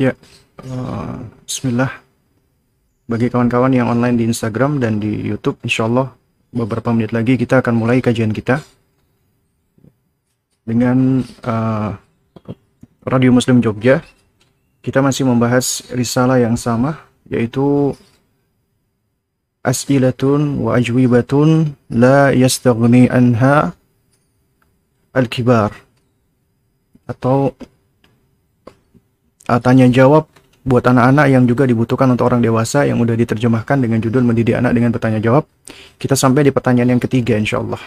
Ya, uh, Bismillah. Bagi kawan-kawan yang online di Instagram dan di YouTube, insya Allah beberapa menit lagi kita akan mulai kajian kita dengan uh, Radio Muslim Jogja. Kita masih membahas risalah yang sama, yaitu As'ilatun wa ajwibatun la yastaghni anha al-kibar atau uh, tanya jawab buat anak-anak yang juga dibutuhkan untuk orang dewasa yang udah diterjemahkan dengan judul mendidik anak dengan bertanya jawab. Kita sampai di pertanyaan yang ketiga insya Allah.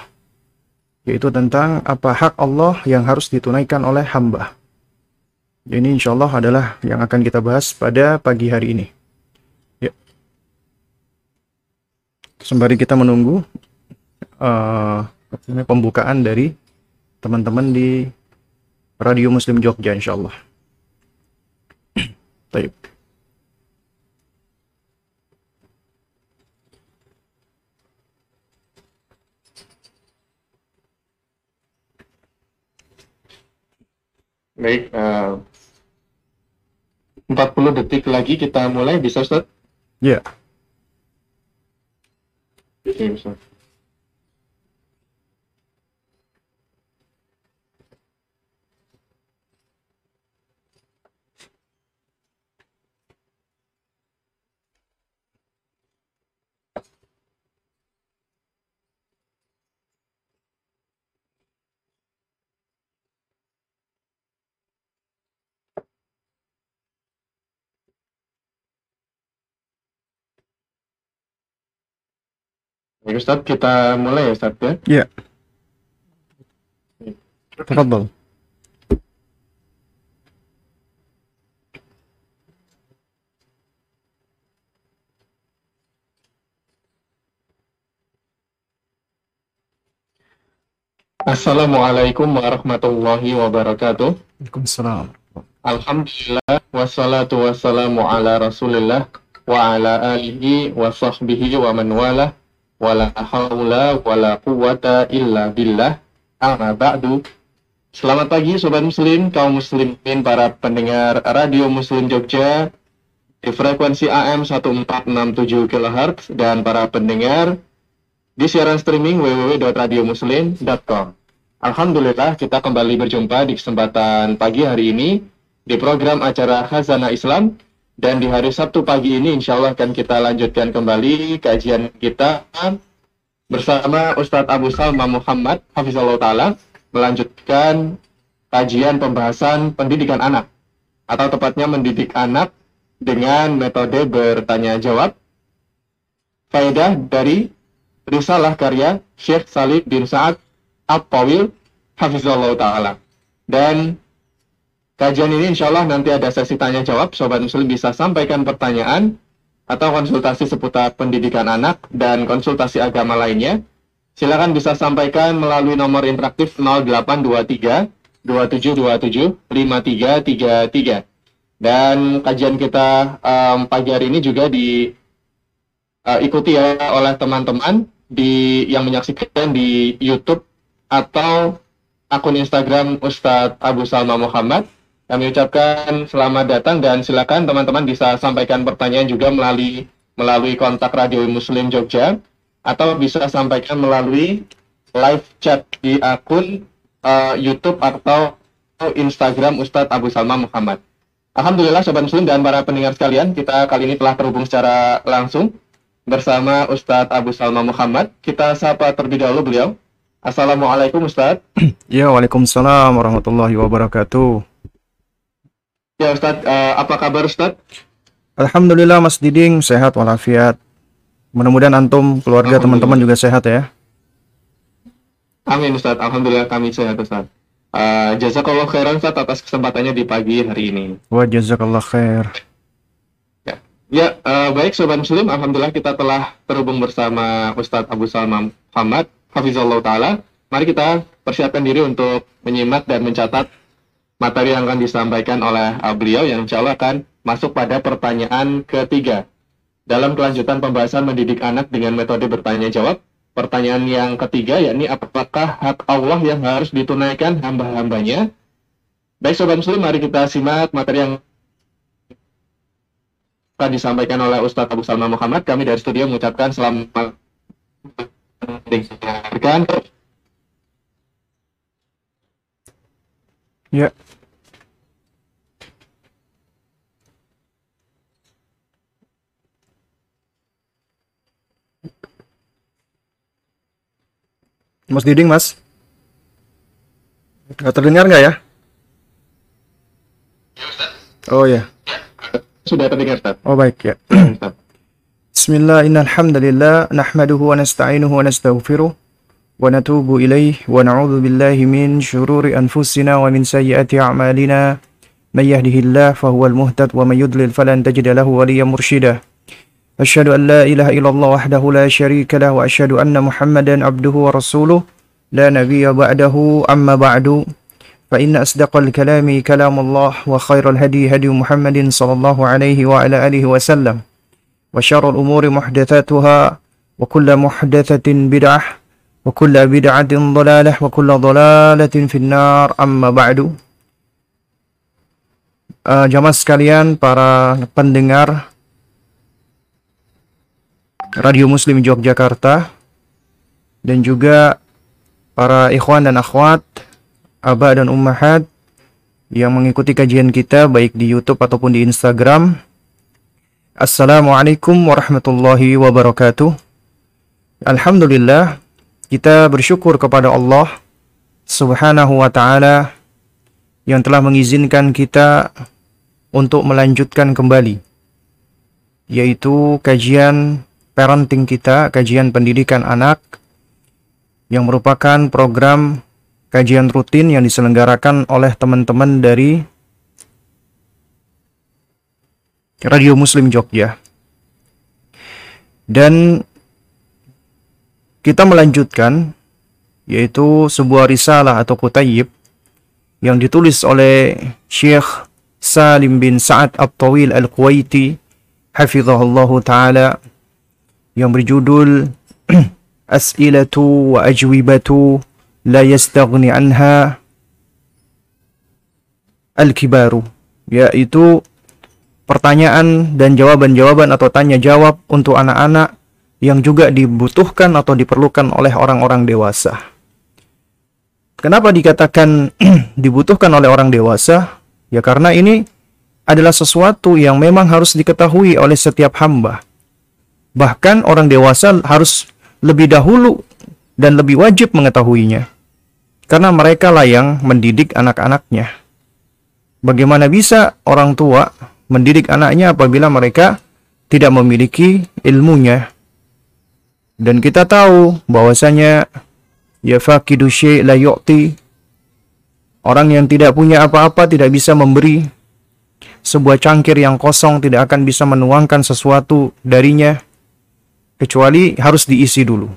Yaitu tentang apa hak Allah yang harus ditunaikan oleh hamba. Ini insya Allah adalah yang akan kita bahas pada pagi hari ini. Ya. Sembari kita menunggu uh, pembukaan dari teman-teman di Radio Muslim Jogja insya Allah. Baik. Baik, uh, 40 detik lagi kita mulai bisa Ustaz? Iya. Yeah. Oke, okay, Baik Ustaz, kita mulai ya Ustaz ya? Iya. Tafadhal. Assalamualaikum warahmatullahi wabarakatuh. Waalaikumsalam. Alhamdulillah wassalatu wassalamu ala Rasulillah wa ala alihi wa sahbihi wa man wala wala haula wala quwata illa billah. Amma ba'du. Selamat pagi sobat muslim, kaum muslimin para pendengar Radio Muslim Jogja di frekuensi AM 1467 kHz dan para pendengar di siaran streaming www.radiomuslim.com. Alhamdulillah kita kembali berjumpa di kesempatan pagi hari ini di program acara Khazanah Islam dan di hari Sabtu pagi ini insya Allah akan kita lanjutkan kembali kajian kita bersama Ustadz Abu Salma Muhammad Hafizullah Ta'ala melanjutkan kajian pembahasan pendidikan anak atau tepatnya mendidik anak dengan metode bertanya jawab faedah dari risalah karya Syekh Salih bin Sa'ad Ab-Pawil Hafizullah Ta'ala. Dan kajian ini insya Allah nanti ada sesi tanya jawab Sobat Muslim bisa sampaikan pertanyaan atau konsultasi seputar pendidikan anak dan konsultasi agama lainnya. Silakan bisa sampaikan melalui nomor interaktif 0823 2727 5333 dan kajian kita um, pagi hari ini juga diikuti uh, ya oleh teman-teman di yang menyaksikan di YouTube atau akun Instagram Ustadz Abu Salma Muhammad. Kami ucapkan selamat datang dan silakan teman-teman bisa sampaikan pertanyaan juga melalui melalui kontak Radio Muslim Jogja atau bisa sampaikan melalui live chat di akun uh, YouTube atau Instagram Ustadz Abu Salma Muhammad. Alhamdulillah Sobat Muslim dan para pendengar sekalian, kita kali ini telah terhubung secara langsung bersama Ustadz Abu Salma Muhammad. Kita sapa terlebih dahulu beliau. Assalamualaikum Ustadz. Ya, Waalaikumsalam warahmatullahi wabarakatuh. Ya Ustadz, uh, apa kabar Ustadz? Alhamdulillah Mas Diding sehat walafiat. Mudah-mudahan antum, keluarga, teman-teman juga sehat ya. Amin Ustadz, Alhamdulillah kami sehat Ustadz. Uh, jazakallah khairan Ustadz atas kesempatannya di pagi hari ini. Wa jazakallah khair. Ya, ya uh, baik Sobat Muslim, Alhamdulillah kita telah terhubung bersama Ustadz Abu Salman Muhammad, Hafizullah Ta'ala. Mari kita persiapkan diri untuk menyimak dan mencatat materi yang akan disampaikan oleh uh, beliau yang insya Allah akan masuk pada pertanyaan ketiga. Dalam kelanjutan pembahasan mendidik anak dengan metode bertanya jawab, pertanyaan yang ketiga yakni apakah hak Allah yang harus ditunaikan hamba-hambanya? Baik Sobat Muslim, mari kita simak materi yang disampaikan oleh Ustadz Abu Salma Muhammad. Kami dari studio mengucapkan selamat mendengarkan. Ya. Mas Diding, Mas. Nggak terdengar nggak ya? Oh ya. Sudah terdengar, Ustaz. Oh baik ya. Ustaz. Bismillah, innal hamdalillah nahmaduhu wa nasta'inuhu wa nastaghfiruh wa natubu ilaih wa na'udzu billahi min syururi anfusina wa min sayyiati a'malina may yahdihillah fahuwal muhtad wa may yudlil falan tajida أشهد أن لا إله إلا الله وحده لا شريك له وأشهد أن محمدا عبده ورسوله. لا نبي بعده أما بعد. فإن أصدق الكلام كلام الله وخير الهدي هدي محمد صلى الله عليه وعلى آله وسلم. وشر الأمور محدثاتها وكل محدثة بدعة وكل بدعة ضلالة وكل ضلالة في النار أما بعد. آه، uh, jamaah sekalian para pendengar Radio Muslim Yogyakarta dan juga para ikhwan dan akhwat, aba dan ummahat yang mengikuti kajian kita baik di YouTube ataupun di Instagram Assalamualaikum warahmatullahi wabarakatuh. Alhamdulillah, kita bersyukur kepada Allah Subhanahu wa taala yang telah mengizinkan kita untuk melanjutkan kembali yaitu kajian parenting kita, kajian pendidikan anak yang merupakan program kajian rutin yang diselenggarakan oleh teman-teman dari Radio Muslim Jogja. Dan kita melanjutkan yaitu sebuah risalah atau kutayib yang ditulis oleh Syekh Salim bin Sa'ad At-Tawil Al-Kuwaiti hafizahullah taala yang berjudul As'ilatu wa ajwibatu la yastaghni anha al-kibaru yaitu pertanyaan dan jawaban-jawaban atau tanya jawab untuk anak-anak yang juga dibutuhkan atau diperlukan oleh orang-orang dewasa. Kenapa dikatakan dibutuhkan oleh orang dewasa? Ya karena ini adalah sesuatu yang memang harus diketahui oleh setiap hamba. Bahkan orang dewasa harus lebih dahulu dan lebih wajib mengetahuinya. Karena mereka lah yang mendidik anak-anaknya. Bagaimana bisa orang tua mendidik anaknya apabila mereka tidak memiliki ilmunya. Dan kita tahu bahwasanya ya faqidu la yu'ti. Orang yang tidak punya apa-apa tidak bisa memberi. Sebuah cangkir yang kosong tidak akan bisa menuangkan sesuatu darinya kecuali harus diisi dulu.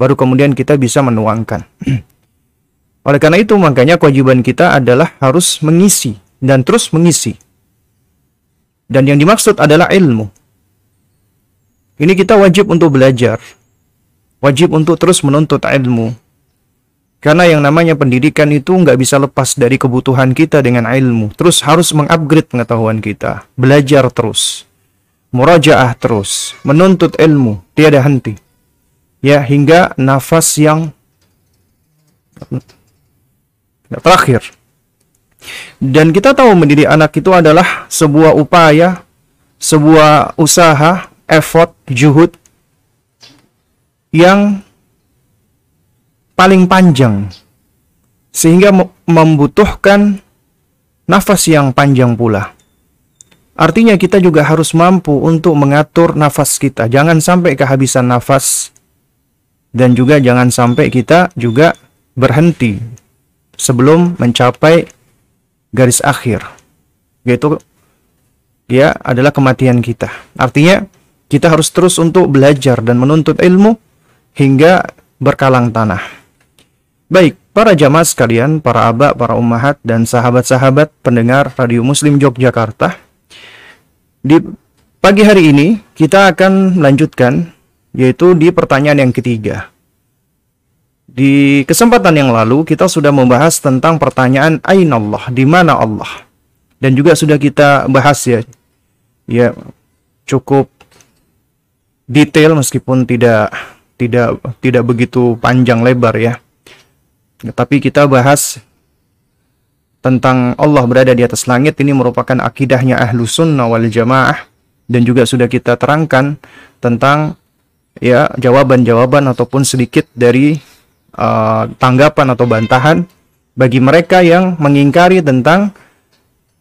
Baru kemudian kita bisa menuangkan. Oleh karena itu makanya kewajiban kita adalah harus mengisi dan terus mengisi dan yang dimaksud adalah ilmu. Ini kita wajib untuk belajar. Wajib untuk terus menuntut ilmu. Karena yang namanya pendidikan itu nggak bisa lepas dari kebutuhan kita dengan ilmu. Terus harus mengupgrade pengetahuan kita. Belajar terus. Murajaah terus. Menuntut ilmu. Tiada henti. Ya, hingga nafas yang terakhir. Dan kita tahu mendidik anak itu adalah sebuah upaya, sebuah usaha, effort, juhud yang paling panjang sehingga membutuhkan nafas yang panjang pula. Artinya kita juga harus mampu untuk mengatur nafas kita. Jangan sampai kehabisan nafas dan juga jangan sampai kita juga berhenti sebelum mencapai garis akhir yaitu ya adalah kematian kita. Artinya kita harus terus untuk belajar dan menuntut ilmu hingga berkalang tanah. Baik, para jamaah sekalian, para abak, para ummahat dan sahabat-sahabat pendengar Radio Muslim Yogyakarta. Di pagi hari ini kita akan melanjutkan yaitu di pertanyaan yang ketiga. Di kesempatan yang lalu kita sudah membahas tentang pertanyaan Ainallah, di mana Allah? Dan juga sudah kita bahas ya. Ya, cukup detail meskipun tidak tidak tidak begitu panjang lebar ya. Tapi kita bahas tentang Allah berada di atas langit ini merupakan akidahnya ahlu sunnah wal jamaah dan juga sudah kita terangkan tentang ya jawaban-jawaban ataupun sedikit dari uh, tanggapan atau bantahan bagi mereka yang mengingkari tentang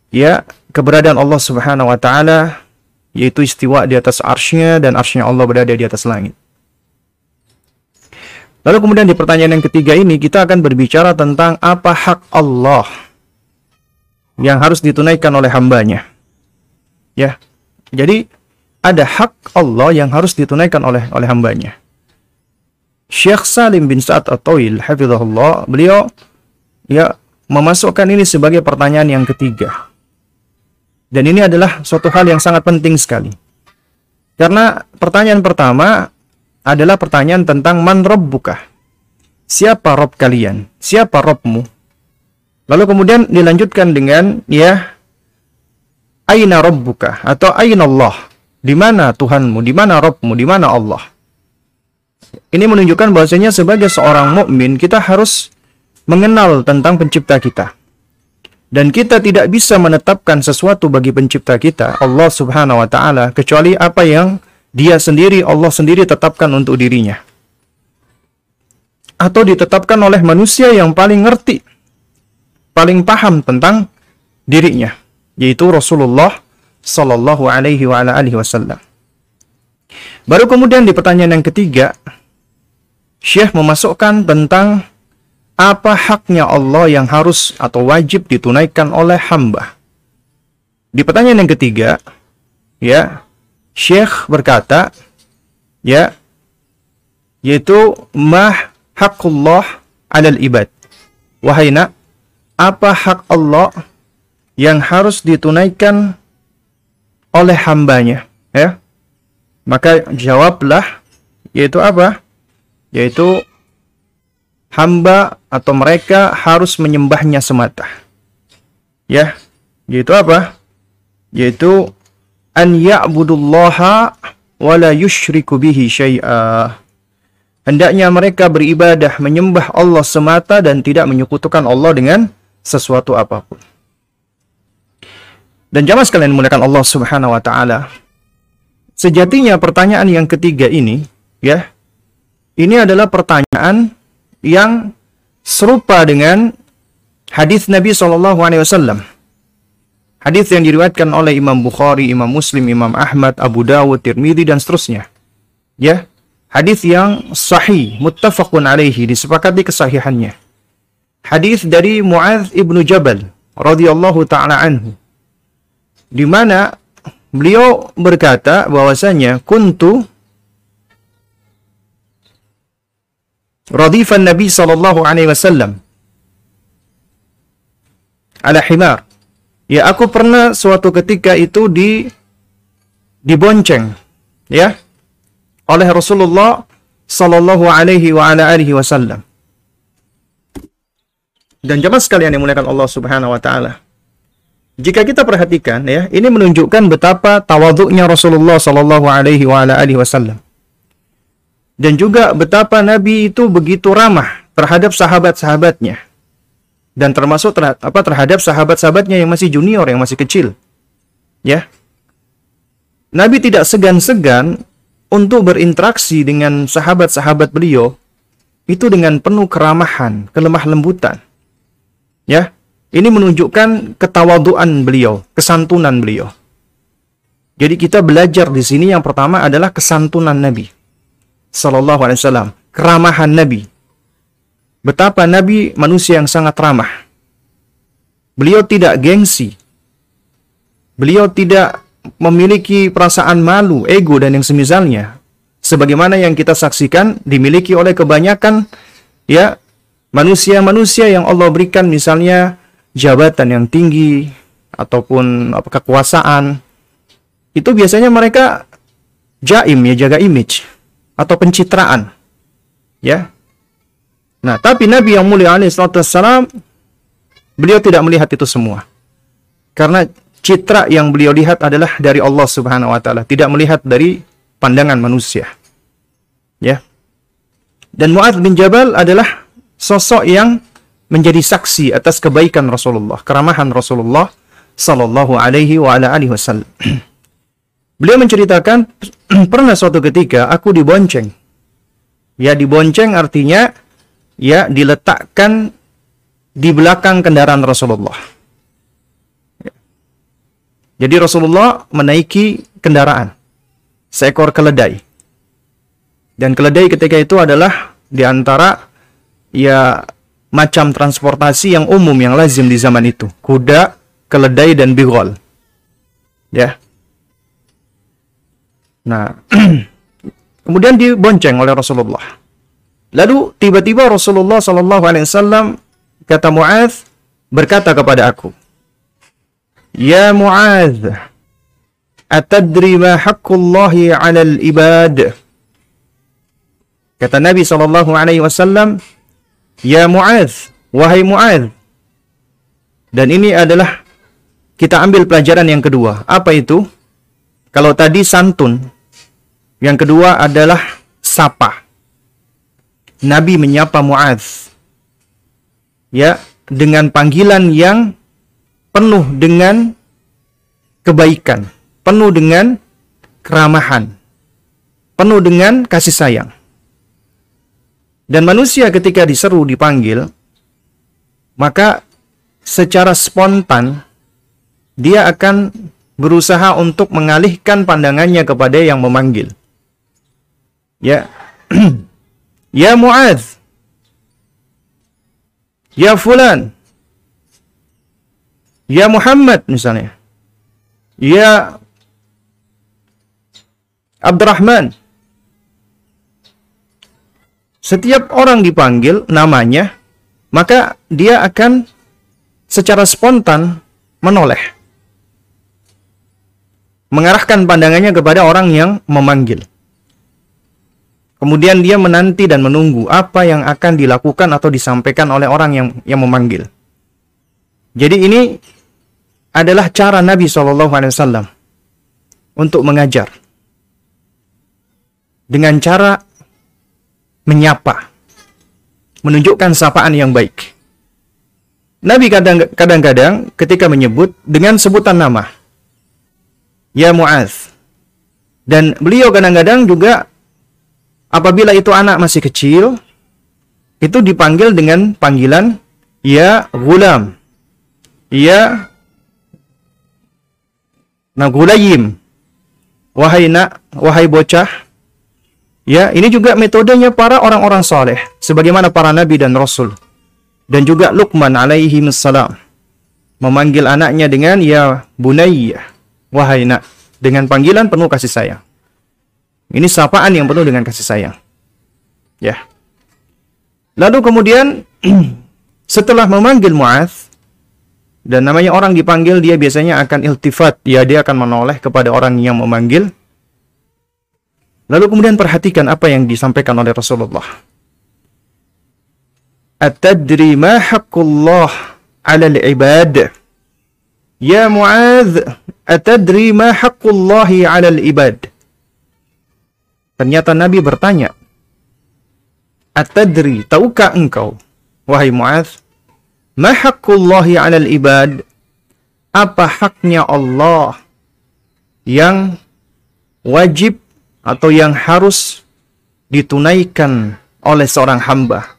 ya keberadaan Allah Subhanahu wa taala yaitu istiwa di atas arsnya dan arsnya Allah berada di atas langit. Lalu kemudian di pertanyaan yang ketiga ini kita akan berbicara tentang apa hak Allah yang harus ditunaikan oleh hambanya. Ya, jadi ada hak Allah yang harus ditunaikan oleh oleh hambanya. Syekh Salim bin Sa'ad At-Tawil, hafizahullah, beliau ya memasukkan ini sebagai pertanyaan yang ketiga. Dan ini adalah suatu hal yang sangat penting sekali. Karena pertanyaan pertama adalah pertanyaan tentang man rabbuka. Siapa rob kalian? Siapa robmu? Lalu kemudian dilanjutkan dengan ya aina rabbuka atau aina Allah? Di mana Tuhanmu? Di mana robmu? Di mana Allah? Ini menunjukkan bahwasanya sebagai seorang mukmin kita harus mengenal tentang pencipta kita. Dan kita tidak bisa menetapkan sesuatu bagi pencipta kita, Allah Subhanahu wa taala, kecuali apa yang dia sendiri Allah sendiri tetapkan untuk dirinya. Atau ditetapkan oleh manusia yang paling ngerti, paling paham tentang dirinya, yaitu Rasulullah sallallahu alaihi wasallam. Baru kemudian di pertanyaan yang ketiga, Syekh memasukkan tentang apa haknya Allah yang harus atau wajib ditunaikan oleh hamba? Di pertanyaan yang ketiga, ya, Syekh berkata, ya, yaitu mah hakullah alal ibad. Wahai nak, apa hak Allah yang harus ditunaikan oleh hambanya? Ya, maka jawablah, yaitu apa? Yaitu hamba atau mereka harus menyembahnya semata. Ya, yaitu apa? Yaitu an ya'budullaha wa la yusyriku bihi syai'a. Hendaknya mereka beribadah menyembah Allah semata dan tidak menyekutukan Allah dengan sesuatu apa pun. Dan jamaah sekalian menggunakan Allah Subhanahu wa taala. Sejatinya pertanyaan yang ketiga ini, ya. Ini adalah pertanyaan yang serupa dengan hadis Nabi Shallallahu Alaihi Wasallam. Hadis yang diriwayatkan oleh Imam Bukhari, Imam Muslim, Imam Ahmad, Abu Dawud, Tirmidzi dan seterusnya. Ya, hadis yang sahih, muttafaqun alaihi, disepakati kesahihannya. Hadis dari Muadz ibnu Jabal radhiyallahu taala anhu. Di mana beliau berkata bahwasanya kuntu radifan Nabi sallallahu alaihi wasallam ala himar. Ya, aku pernah suatu ketika itu di dibonceng ya oleh Rasulullah sallallahu alaihi wa ala alihi wasallam. Dan jemaah sekalian yang muliakan Allah Subhanahu wa taala. Jika kita perhatikan ya, ini menunjukkan betapa tawaduknya Rasulullah sallallahu alaihi wa alihi wasallam dan juga betapa Nabi itu begitu ramah terhadap sahabat-sahabatnya dan termasuk terhadap, apa terhadap sahabat-sahabatnya yang masih junior yang masih kecil ya Nabi tidak segan-segan untuk berinteraksi dengan sahabat-sahabat beliau itu dengan penuh keramahan, kelemah lembutan. Ya, ini menunjukkan ketawaduan beliau, kesantunan beliau. Jadi kita belajar di sini yang pertama adalah kesantunan Nabi. Sallallahu Alaihi Wasallam, keramahan Nabi. Betapa Nabi manusia yang sangat ramah. Beliau tidak gengsi. Beliau tidak memiliki perasaan malu, ego dan yang semisalnya. Sebagaimana yang kita saksikan dimiliki oleh kebanyakan ya manusia-manusia yang Allah berikan misalnya jabatan yang tinggi ataupun apa kekuasaan itu biasanya mereka jaim ya jaga image atau pencitraan. Ya. Nah, tapi Nabi yang mulia alaihi wassalam beliau tidak melihat itu semua. Karena citra yang beliau lihat adalah dari Allah Subhanahu wa taala, tidak melihat dari pandangan manusia. Ya. Dan Muadz bin Jabal adalah sosok yang menjadi saksi atas kebaikan Rasulullah, keramahan Rasulullah sallallahu alaihi wa ala alihi wasallam. Beliau menceritakan pernah suatu ketika aku dibonceng. Ya dibonceng artinya ya diletakkan di belakang kendaraan Rasulullah. Jadi Rasulullah menaiki kendaraan seekor keledai. Dan keledai ketika itu adalah di antara ya macam transportasi yang umum yang lazim di zaman itu. Kuda, keledai dan bigol. Ya. Nah, kemudian dibonceng oleh Rasulullah. Lalu tiba-tiba Rasulullah Shallallahu Alaihi Wasallam kata Muaz berkata kepada aku, Ya Muaz, atadri ma haqqullahi 'alal ibad? Kata Nabi Shallallahu Alaihi Wasallam, Ya Muaz, wahai Muaz. Dan ini adalah kita ambil pelajaran yang kedua. Apa itu? Kalau tadi santun, yang kedua adalah sapa. Nabi menyapa Muaz. Ya, dengan panggilan yang penuh dengan kebaikan, penuh dengan keramahan, penuh dengan kasih sayang. Dan manusia ketika diseru dipanggil, maka secara spontan dia akan berusaha untuk mengalihkan pandangannya kepada yang memanggil. Ya. ya Muaz. Ya fulan. Ya Muhammad misalnya. Ya Abdurrahman. Setiap orang dipanggil namanya, maka dia akan secara spontan menoleh. Mengarahkan pandangannya kepada orang yang memanggil. Kemudian dia menanti dan menunggu apa yang akan dilakukan atau disampaikan oleh orang yang yang memanggil. Jadi ini adalah cara Nabi SAW untuk mengajar dengan cara menyapa, menunjukkan sapaan yang baik. Nabi kadang-kadang ketika menyebut dengan sebutan nama, Ya Mu'az. Dan beliau kadang-kadang juga apabila itu anak masih kecil, itu dipanggil dengan panggilan ya gulam. Ya nah gulayim. Wahai nak, wahai bocah. Ya, ini juga metodenya para orang-orang soleh. Sebagaimana para nabi dan rasul. Dan juga Luqman alaihi salam. Memanggil anaknya dengan ya bunayya. Wahai nak. Dengan panggilan penuh kasih sayang. Ini sapaan yang penuh dengan kasih sayang. Ya. Lalu kemudian setelah memanggil Mu'az dan namanya orang dipanggil dia biasanya akan iltifat, ya dia akan menoleh kepada orang yang memanggil. Lalu kemudian perhatikan apa yang disampaikan oleh Rasulullah. Atadri ma haqqullah 'ala al-ibad? Ya Mu'az, atadri ma haqqullahi 'ala al-ibad? Ternyata Nabi bertanya, Atadri, tahukah engkau, wahai Mu'az, ma 'alal ibad? Apa haknya Allah yang wajib atau yang harus ditunaikan oleh seorang hamba,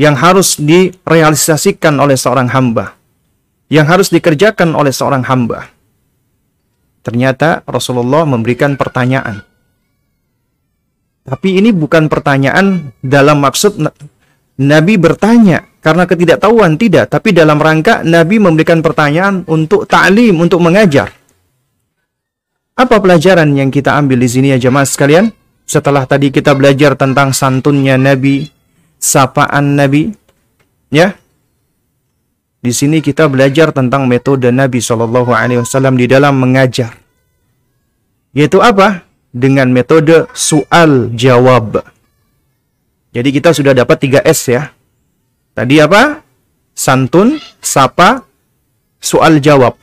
yang harus direalisasikan oleh seorang hamba, yang harus dikerjakan oleh seorang hamba. Ternyata Rasulullah memberikan pertanyaan tapi ini bukan pertanyaan dalam maksud Nabi bertanya karena ketidaktahuan tidak, tapi dalam rangka Nabi memberikan pertanyaan untuk ta'lim, untuk mengajar. Apa pelajaran yang kita ambil di sini ya jemaah sekalian? Setelah tadi kita belajar tentang santunnya Nabi, sapaan Nabi, ya. Di sini kita belajar tentang metode Nabi Shallallahu Alaihi Wasallam di dalam mengajar. Yaitu apa? dengan metode soal jawab. Jadi kita sudah dapat 3 S ya. Tadi apa? Santun, sapa, soal jawab.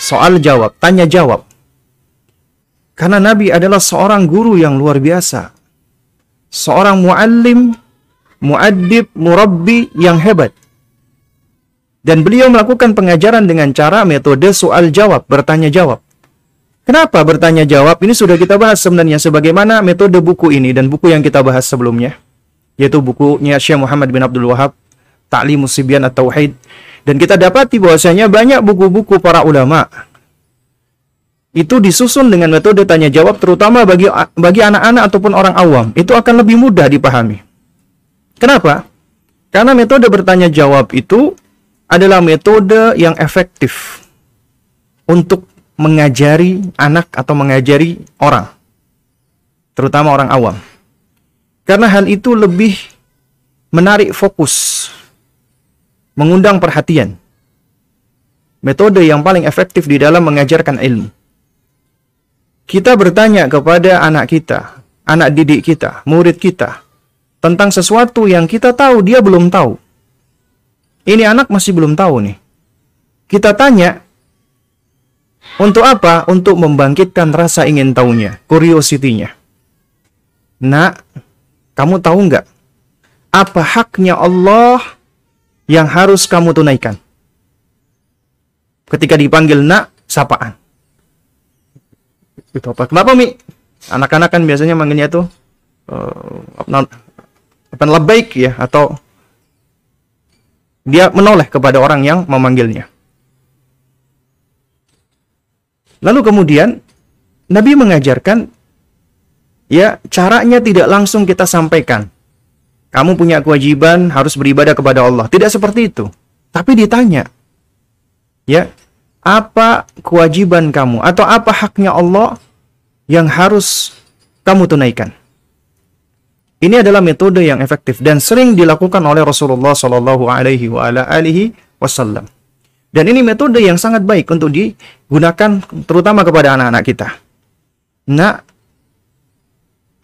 soal jawab, tanya jawab. Karena Nabi adalah seorang guru yang luar biasa. Seorang muallim, muaddib, murabbi yang hebat. Dan beliau melakukan pengajaran dengan cara metode soal jawab, bertanya jawab. Kenapa bertanya jawab? Ini sudah kita bahas sebenarnya sebagaimana metode buku ini dan buku yang kita bahas sebelumnya, yaitu bukunya Syekh Muhammad bin Abdul Wahab, Ta'limus Sibyan At-Tauhid. Dan kita dapati bahwasanya banyak buku-buku para ulama itu disusun dengan metode tanya jawab terutama bagi bagi anak-anak ataupun orang awam. Itu akan lebih mudah dipahami. Kenapa? Karena metode bertanya jawab itu adalah metode yang efektif untuk mengajari anak atau mengajari orang, terutama orang awam. Karena hal itu lebih menarik fokus, mengundang perhatian. Metode yang paling efektif di dalam mengajarkan ilmu. Kita bertanya kepada anak kita, anak didik kita, murid kita, tentang sesuatu yang kita tahu dia belum tahu. Ini anak masih belum tahu nih. Kita tanya, untuk apa? Untuk membangkitkan rasa ingin tahunya, curiosity-nya. Nak, kamu tahu nggak? Apa haknya Allah yang harus kamu tunaikan? Ketika dipanggil nak, sapaan. Itu apa? Kenapa, Mi? Anak-anak kan biasanya manggilnya tuh uh, apa, apa baik ya atau dia menoleh kepada orang yang memanggilnya. Lalu kemudian Nabi mengajarkan ya caranya tidak langsung kita sampaikan. Kamu punya kewajiban harus beribadah kepada Allah. Tidak seperti itu. Tapi ditanya. Ya, apa kewajiban kamu atau apa haknya Allah yang harus kamu tunaikan? Ini adalah metode yang efektif dan sering dilakukan oleh Rasulullah Shallallahu Alaihi Wasallam. Dan ini metode yang sangat baik untuk digunakan terutama kepada anak-anak kita. Nak,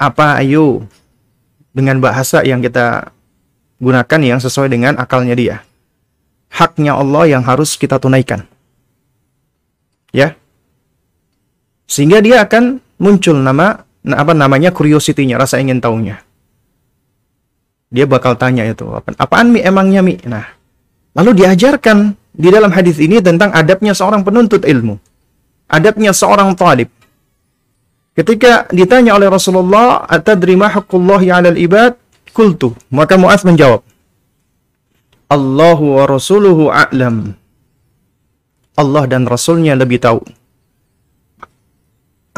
apa ayo dengan bahasa yang kita gunakan yang sesuai dengan akalnya dia. Haknya Allah yang harus kita tunaikan. Ya. Sehingga dia akan muncul nama apa namanya curiosity-nya, rasa ingin tahunya dia bakal tanya itu apa apaan mi? Emangnya mi? Nah lalu diajarkan di dalam hadis ini tentang adabnya seorang penuntut ilmu adabnya seorang talib. Ketika ditanya oleh Rasulullah atadri ma haqqullahi 'alal ibad? Kultu maka Muaz menjawab Allahu wa rasuluhu a'lam Allah dan Rasulnya lebih tahu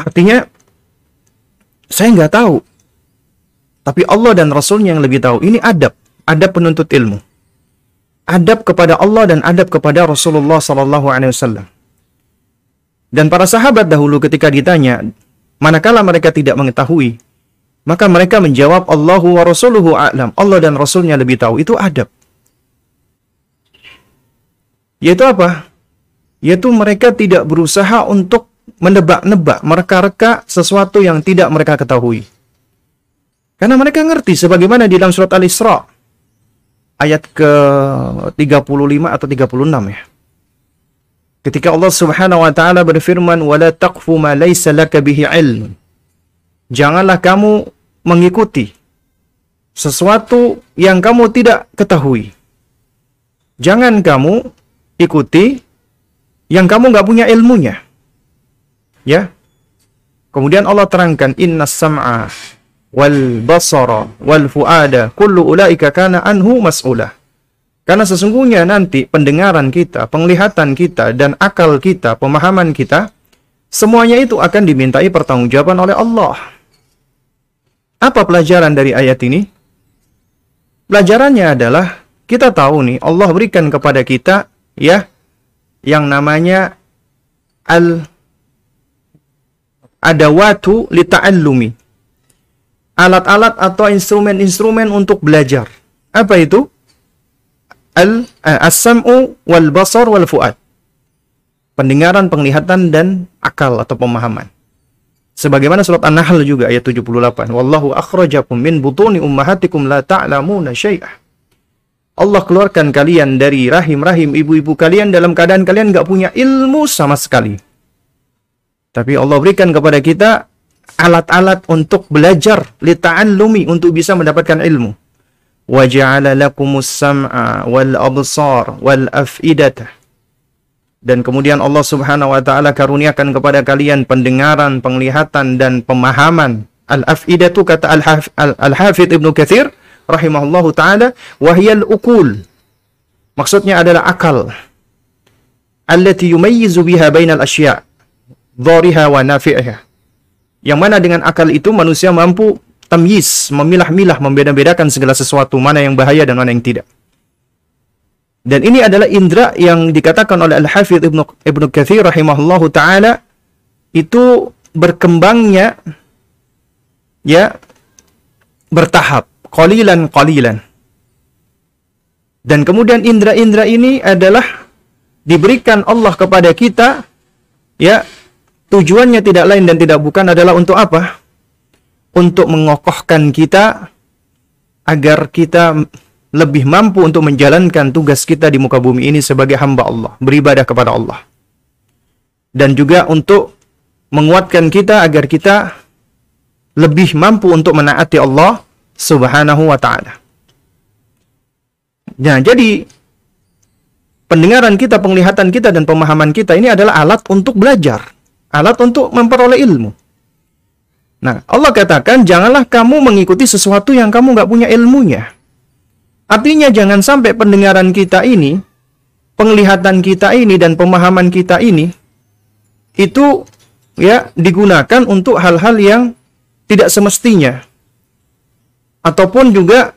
artinya saya nggak tahu tapi Allah dan Rasulnya yang lebih tahu. Ini adab. Adab penuntut ilmu. Adab kepada Allah dan adab kepada Rasulullah Wasallam. Dan para sahabat dahulu ketika ditanya, manakala mereka tidak mengetahui, maka mereka menjawab Allahu wa Rasuluhu a'lam. Allah dan Rasulnya lebih tahu. Itu adab. Yaitu apa? Yaitu mereka tidak berusaha untuk menebak-nebak, mereka-reka sesuatu yang tidak mereka ketahui. Karena mereka ngerti sebagaimana di dalam surat Al-Isra ayat ke-35 atau 36 ya. Ketika Allah Subhanahu wa taala berfirman wala taqfu ma laysa laka bihi ilm. Janganlah kamu mengikuti sesuatu yang kamu tidak ketahui. Jangan kamu ikuti yang kamu nggak punya ilmunya. Ya. Kemudian Allah terangkan inna sam'a wal basara wal fuada kullu ulaika kana anhu mas'ula. Karena sesungguhnya nanti pendengaran kita, penglihatan kita dan akal kita, pemahaman kita semuanya itu akan dimintai pertanggungjawaban oleh Allah. Apa pelajaran dari ayat ini? Pelajarannya adalah kita tahu nih Allah berikan kepada kita ya yang namanya al adawatu lita'allumi alat-alat atau instrumen-instrumen untuk belajar. Apa itu? Al eh, as-sam'u wal basar wal fuad. Pendengaran, penglihatan dan akal atau pemahaman. Sebagaimana surat An-Nahl juga ayat 78. Wallahu akhrajakum min butuni ummahatikum la ta'lamuna syai'ah. Allah keluarkan kalian dari rahim-rahim ibu-ibu kalian dalam keadaan kalian nggak punya ilmu sama sekali. Tapi Allah berikan kepada kita alat-alat untuk belajar, lita'allumi untuk bisa mendapatkan ilmu. Wa ja'ala lakumus sam'a wal wal. Dan kemudian Allah Subhanahu wa taala karuniakan kepada kalian pendengaran, penglihatan dan pemahaman. Al-af'idatu kata Al-Hafidh Ibnu Katsir rahimahullahu taala wahyal ukul. Maksudnya adalah akal. Allati yumayyizu biha bainal asya' dhariha wa nafi'iha. Yang mana dengan akal itu manusia mampu tamyiz, memilah-milah, membeda-bedakan segala sesuatu, mana yang bahaya dan mana yang tidak. Dan ini adalah indera yang dikatakan oleh Al-Hafidh Ibnu Ibnu Katsir rahimahullahu taala itu berkembangnya ya bertahap qalilan qalilan. Dan kemudian indera-indera ini adalah diberikan Allah kepada kita ya tujuannya tidak lain dan tidak bukan adalah untuk apa? Untuk mengokohkan kita agar kita lebih mampu untuk menjalankan tugas kita di muka bumi ini sebagai hamba Allah, beribadah kepada Allah. Dan juga untuk menguatkan kita agar kita lebih mampu untuk menaati Allah Subhanahu wa taala. Nah, jadi pendengaran kita, penglihatan kita dan pemahaman kita ini adalah alat untuk belajar, alat untuk memperoleh ilmu. Nah, Allah katakan janganlah kamu mengikuti sesuatu yang kamu nggak punya ilmunya. Artinya jangan sampai pendengaran kita ini, penglihatan kita ini dan pemahaman kita ini itu ya digunakan untuk hal-hal yang tidak semestinya ataupun juga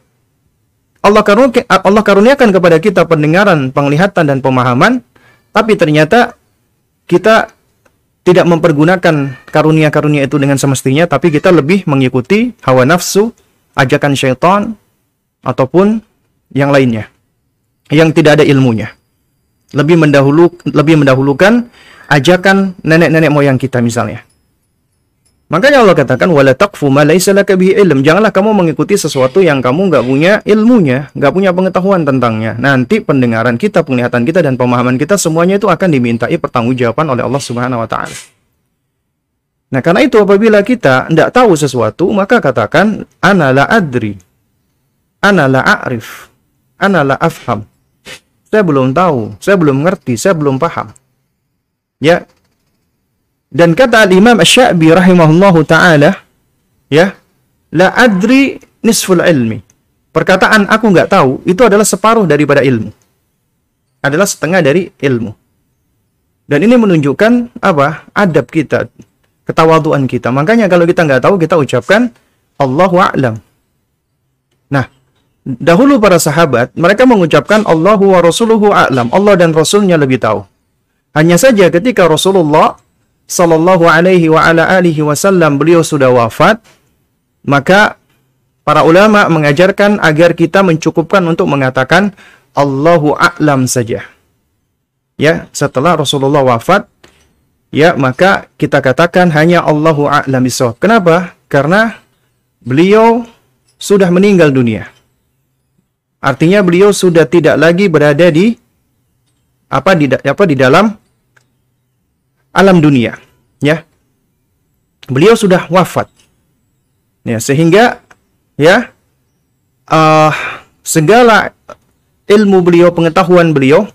Allah karuniakan, Allah karuniakan kepada kita pendengaran, penglihatan dan pemahaman, tapi ternyata kita tidak mempergunakan karunia-karunia itu dengan semestinya, tapi kita lebih mengikuti hawa nafsu, ajakan syaitan, ataupun yang lainnya, yang tidak ada ilmunya. Lebih mendahulu, lebih mendahulukan ajakan nenek-nenek moyang kita misalnya. Makanya Allah katakan wala taqfu ma laisa laka bihi ilm. Janganlah kamu mengikuti sesuatu yang kamu nggak punya ilmunya, nggak punya pengetahuan tentangnya. Nanti pendengaran kita, penglihatan kita dan pemahaman kita semuanya itu akan dimintai pertanggungjawaban oleh Allah Subhanahu wa taala. Nah, karena itu apabila kita tidak tahu sesuatu, maka katakan ana la adri. Ana la a'rif. Ana la afham. Saya belum tahu, saya belum ngerti, saya belum paham. Ya, dan kata al-Imam Asy-Sya'bi rahimahullahu taala, ya, la adri nisful ilmi. Perkataan aku nggak tahu itu adalah separuh daripada ilmu. Adalah setengah dari ilmu. Dan ini menunjukkan apa? Adab kita, ketawaduan kita. Makanya kalau kita nggak tahu kita ucapkan Allahu a'lam. Nah, dahulu para sahabat mereka mengucapkan Allahu wa rasuluhu a'lam. Allah dan rasulnya lebih tahu. Hanya saja ketika Rasulullah sallallahu alaihi wa ala alihi wasallam beliau sudah wafat, maka para ulama mengajarkan agar kita mencukupkan untuk mengatakan Allahu a'lam saja. Ya, setelah Rasulullah wafat, ya maka kita katakan hanya Allahu a'lam bisawab. Kenapa? Karena beliau sudah meninggal dunia. Artinya beliau sudah tidak lagi berada di apa di apa di dalam alam dunia, ya. Beliau sudah wafat. Ya, sehingga ya uh, segala ilmu beliau, pengetahuan beliau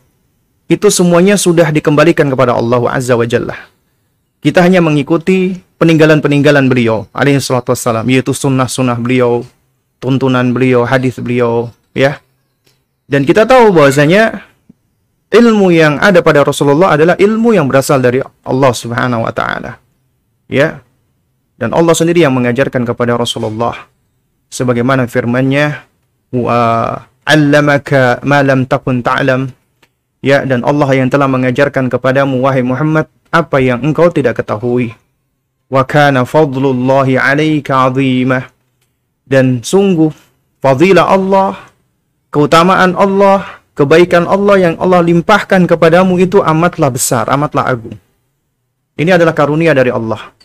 itu semuanya sudah dikembalikan kepada Allah Azza wa Jalla. Kita hanya mengikuti peninggalan-peninggalan beliau alaihi salatu wassalam, yaitu sunnah-sunnah beliau, tuntunan beliau, hadis beliau, ya. Dan kita tahu bahwasanya ilmu yang ada pada Rasulullah adalah ilmu yang berasal dari Allah Subhanahu wa taala. Ya. Dan Allah sendiri yang mengajarkan kepada Rasulullah sebagaimana firman-Nya wa 'allamaka ma lam takun ta'lam. Ya, dan Allah yang telah mengajarkan kepadamu wahai Muhammad apa yang engkau tidak ketahui. Wa kana fadlullahi 'alaika 'azimah. Dan sungguh fadilah Allah, keutamaan Allah kebaikan Allah yang Allah limpahkan kepadamu itu amatlah besar, amatlah agung. Ini adalah karunia dari Allah.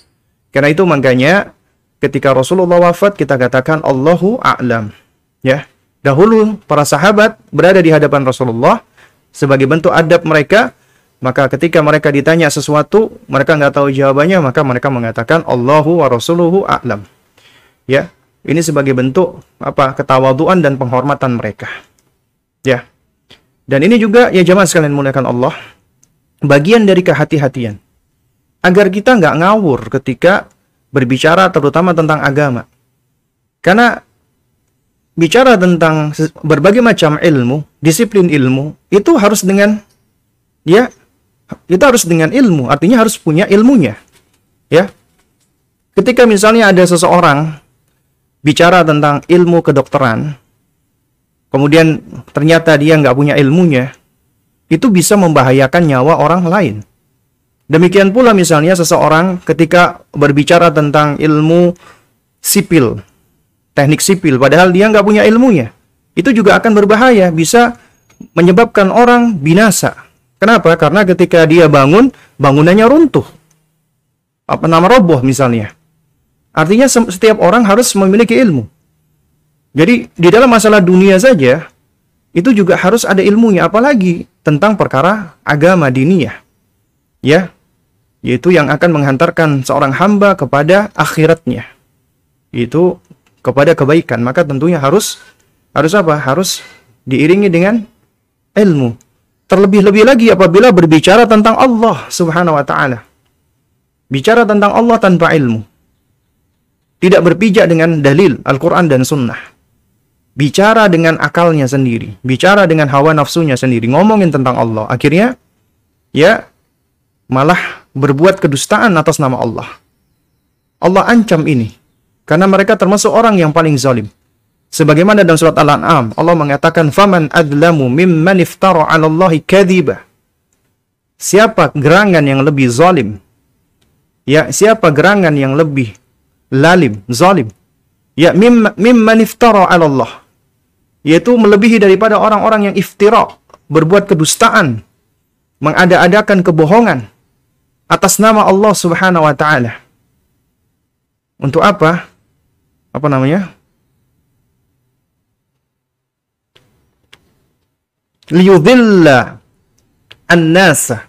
Karena itu makanya ketika Rasulullah wafat kita katakan Allahu a'lam. Ya. Dahulu para sahabat berada di hadapan Rasulullah sebagai bentuk adab mereka, maka ketika mereka ditanya sesuatu, mereka nggak tahu jawabannya, maka mereka mengatakan Allahu wa Rasuluhu a'lam. Ya, ini sebagai bentuk apa ketawaduan dan penghormatan mereka. Ya. Dan ini juga ya jamaah sekalian muliakan Allah, bagian dari kehati-hatian. Agar kita nggak ngawur ketika berbicara terutama tentang agama. Karena bicara tentang berbagai macam ilmu, disiplin ilmu, itu harus dengan ya itu harus dengan ilmu, artinya harus punya ilmunya. Ya. Ketika misalnya ada seseorang bicara tentang ilmu kedokteran, kemudian ternyata dia nggak punya ilmunya, itu bisa membahayakan nyawa orang lain. Demikian pula misalnya seseorang ketika berbicara tentang ilmu sipil, teknik sipil, padahal dia nggak punya ilmunya. Itu juga akan berbahaya, bisa menyebabkan orang binasa. Kenapa? Karena ketika dia bangun, bangunannya runtuh. Apa nama roboh misalnya. Artinya setiap orang harus memiliki ilmu. Jadi di dalam masalah dunia saja, itu juga harus ada ilmunya, apalagi tentang perkara agama diniyah. Ya, yaitu yang akan menghantarkan seorang hamba kepada akhiratnya. Itu kepada kebaikan, maka tentunya harus harus apa? Harus diiringi dengan ilmu. Terlebih-lebih lagi apabila berbicara tentang Allah Subhanahu wa taala. Bicara tentang Allah tanpa ilmu. Tidak berpijak dengan dalil Al-Qur'an dan sunnah. Bicara dengan akalnya sendiri, bicara dengan hawa nafsunya sendiri, ngomongin tentang Allah. Akhirnya ya malah berbuat kedustaan atas nama Allah. Allah ancam ini karena mereka termasuk orang yang paling zalim. Sebagaimana dalam surat Al-An'am, Allah mengatakan, "Faman adlamu mimman iftara 'ala Allahi kadhiba." Siapa gerangan yang lebih zalim? Ya, siapa gerangan yang lebih lalim, zalim? Ya, mim, mimman iftara 'ala Allah. Yaitu melebihi daripada orang-orang yang iftira, berbuat kedustaan, mengada-adakan kebohongan atas nama Allah Subhanahu wa taala. Untuk apa? apa namanya? liyudhilla an-nasa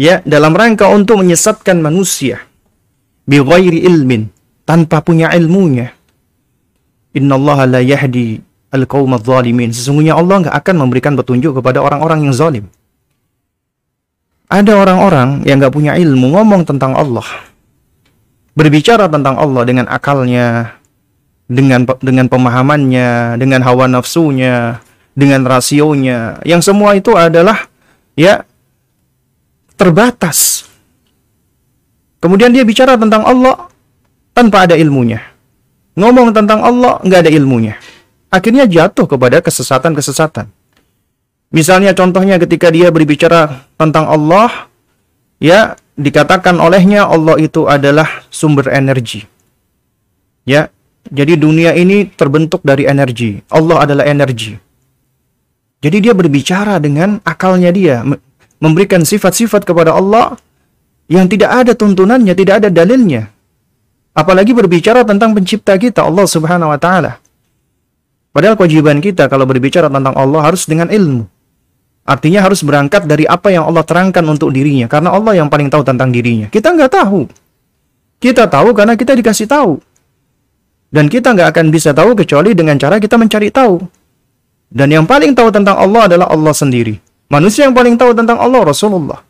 ya dalam rangka untuk menyesatkan manusia bi ilmin tanpa punya ilmunya innallaha la yahdi al-qauma zalimin sesungguhnya Allah nggak akan memberikan petunjuk kepada orang-orang yang zalim ada orang-orang yang nggak punya ilmu ngomong tentang Allah berbicara tentang Allah dengan akalnya dengan dengan pemahamannya, dengan hawa nafsunya, dengan rasionya, yang semua itu adalah ya terbatas. Kemudian dia bicara tentang Allah tanpa ada ilmunya. Ngomong tentang Allah nggak ada ilmunya. Akhirnya jatuh kepada kesesatan-kesesatan. Misalnya contohnya ketika dia berbicara tentang Allah, ya dikatakan olehnya Allah itu adalah sumber energi. Ya, jadi dunia ini terbentuk dari energi. Allah adalah energi. Jadi dia berbicara dengan akalnya dia, memberikan sifat-sifat kepada Allah yang tidak ada tuntunannya, tidak ada dalilnya. Apalagi berbicara tentang pencipta kita, Allah Subhanahu wa taala. Padahal kewajiban kita kalau berbicara tentang Allah harus dengan ilmu. Artinya harus berangkat dari apa yang Allah terangkan untuk dirinya. Karena Allah yang paling tahu tentang dirinya. Kita nggak tahu. Kita tahu karena kita dikasih tahu. Dan kita nggak akan bisa tahu kecuali dengan cara kita mencari tahu. Dan yang paling tahu tentang Allah adalah Allah sendiri. Manusia yang paling tahu tentang Allah Rasulullah.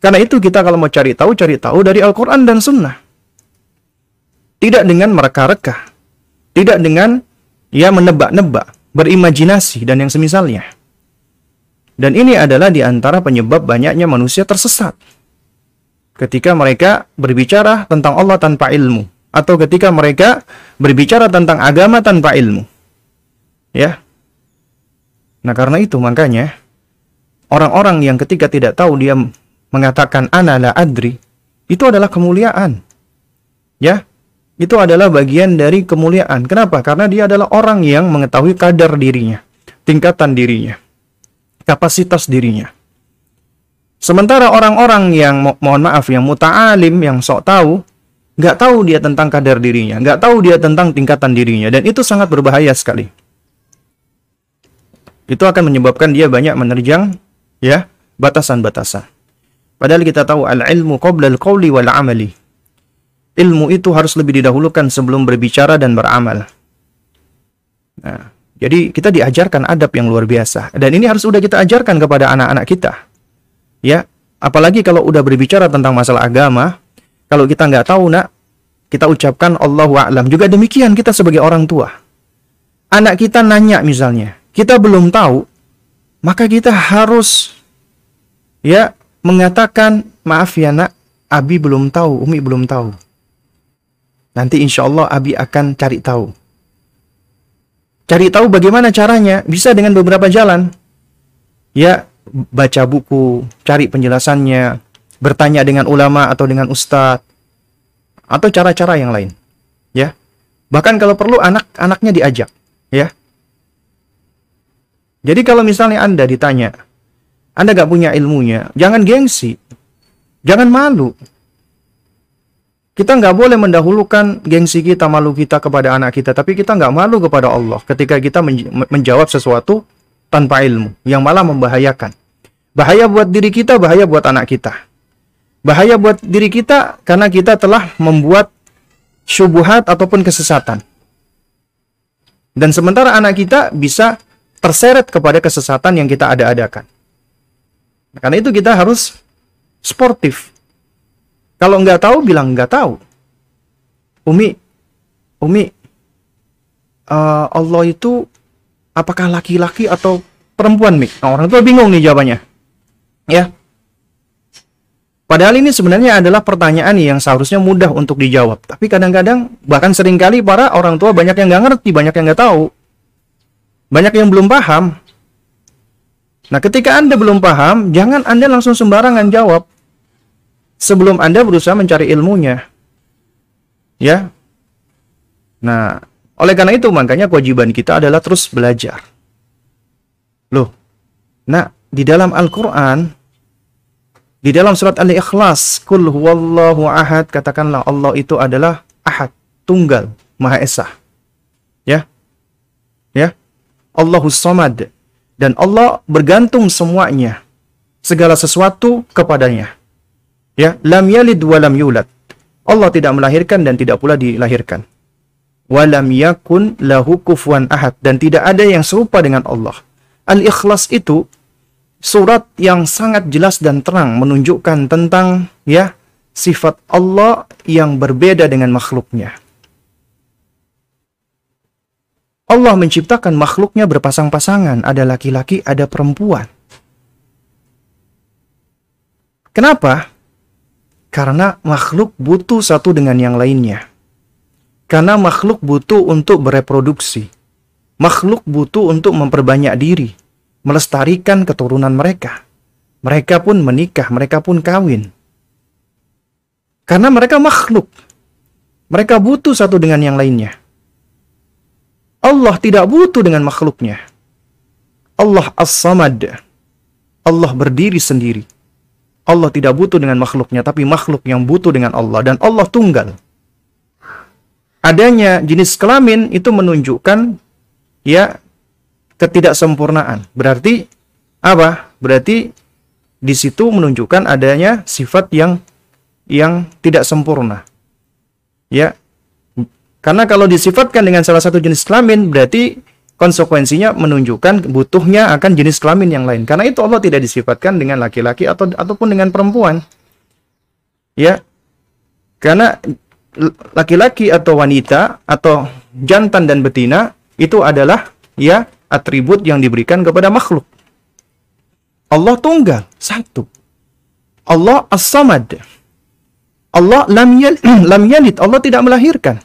Karena itu kita kalau mau cari tahu, cari tahu dari Al-Quran dan Sunnah. Tidak dengan mereka-reka. Tidak dengan ya menebak-nebak, berimajinasi dan yang semisalnya. Dan ini adalah di antara penyebab banyaknya manusia tersesat. Ketika mereka berbicara tentang Allah tanpa ilmu atau ketika mereka berbicara tentang agama tanpa ilmu. Ya. Nah, karena itu makanya orang-orang yang ketika tidak tahu dia mengatakan ana la adri, itu adalah kemuliaan. Ya. Itu adalah bagian dari kemuliaan. Kenapa? Karena dia adalah orang yang mengetahui kadar dirinya, tingkatan dirinya, kapasitas dirinya. Sementara orang-orang yang mohon maaf yang muta'alim, yang sok tahu, nggak tahu dia tentang kadar dirinya, nggak tahu dia tentang tingkatan dirinya, dan itu sangat berbahaya sekali. itu akan menyebabkan dia banyak menerjang ya batasan-batasan. Padahal kita tahu al-ilmu qabla al-qawli wal amali. Ilmu itu harus lebih didahulukan sebelum berbicara dan beramal. Nah, jadi kita diajarkan adab yang luar biasa dan ini harus sudah kita ajarkan kepada anak-anak kita. Ya, apalagi kalau udah berbicara tentang masalah agama, kalau kita nggak tahu nak, kita ucapkan Allahu a'lam. Juga demikian kita sebagai orang tua. Anak kita nanya misalnya, kita belum tahu, maka kita harus ya mengatakan maaf ya nak, Abi belum tahu, Umi belum tahu. Nanti insya Allah Abi akan cari tahu. Cari tahu bagaimana caranya, bisa dengan beberapa jalan. Ya, baca buku, cari penjelasannya, bertanya dengan ulama atau dengan ustadz, atau cara-cara yang lain. Ya, bahkan kalau perlu anak-anaknya diajak. Ya, jadi kalau misalnya Anda ditanya, Anda gak punya ilmunya, jangan gengsi. Jangan malu. Kita nggak boleh mendahulukan gengsi kita, malu kita kepada anak kita, tapi kita nggak malu kepada Allah ketika kita menjawab sesuatu tanpa ilmu, yang malah membahayakan. Bahaya buat diri kita, bahaya buat anak kita. Bahaya buat diri kita karena kita telah membuat syubuhat ataupun kesesatan. Dan sementara anak kita bisa terseret kepada kesesatan yang kita ada-adakan. Karena itu kita harus sportif. Kalau nggak tahu, bilang nggak tahu. Umi, Umi, uh, Allah itu apakah laki-laki atau perempuan, Mik? Nah, orang tua bingung nih jawabannya. Ya. Padahal ini sebenarnya adalah pertanyaan yang seharusnya mudah untuk dijawab. Tapi kadang-kadang, bahkan sering kali para orang tua banyak yang nggak ngerti, banyak yang nggak tahu. Banyak yang belum paham. Nah, ketika Anda belum paham, jangan Anda langsung sembarangan jawab. Sebelum Anda berusaha mencari ilmunya. Ya. Nah, oleh karena itu makanya kewajiban kita adalah terus belajar. Loh. Nah, di dalam Al-Qur'an di dalam surat Al-Ikhlas, kul huwallahu ahad, katakanlah Allah itu adalah ahad, tunggal, maha esa. Ya. Ya. Allahus Samad dan Allah bergantung semuanya segala sesuatu kepadanya. Ya, lam yalid wa lam yulad. Allah tidak melahirkan dan tidak pula dilahirkan. Walam yakun lahu kufuwan ahad dan tidak ada yang serupa dengan Allah. Al-Ikhlas itu surat yang sangat jelas dan terang menunjukkan tentang ya sifat Allah yang berbeda dengan makhluknya. Allah menciptakan makhluknya berpasang-pasangan, ada laki-laki, ada perempuan. Kenapa? Karena makhluk butuh satu dengan yang lainnya. Karena makhluk butuh untuk bereproduksi. Makhluk butuh untuk memperbanyak diri, melestarikan keturunan mereka. Mereka pun menikah, mereka pun kawin. Karena mereka makhluk. Mereka butuh satu dengan yang lainnya. Allah tidak butuh dengan makhluknya. Allah as-samad. Allah berdiri sendiri. Allah tidak butuh dengan makhluknya, tapi makhluk yang butuh dengan Allah. Dan Allah tunggal. Adanya jenis kelamin itu menunjukkan ya ketidaksempurnaan. Berarti apa? Berarti di situ menunjukkan adanya sifat yang yang tidak sempurna. Ya, karena kalau disifatkan dengan salah satu jenis kelamin berarti konsekuensinya menunjukkan butuhnya akan jenis kelamin yang lain. Karena itu Allah tidak disifatkan dengan laki-laki atau ataupun dengan perempuan. Ya. Karena laki-laki atau wanita atau jantan dan betina itu adalah ya atribut yang diberikan kepada makhluk. Allah tunggal, satu. Allah as-samad. Allah lam, yal, lam yalid, Allah tidak melahirkan.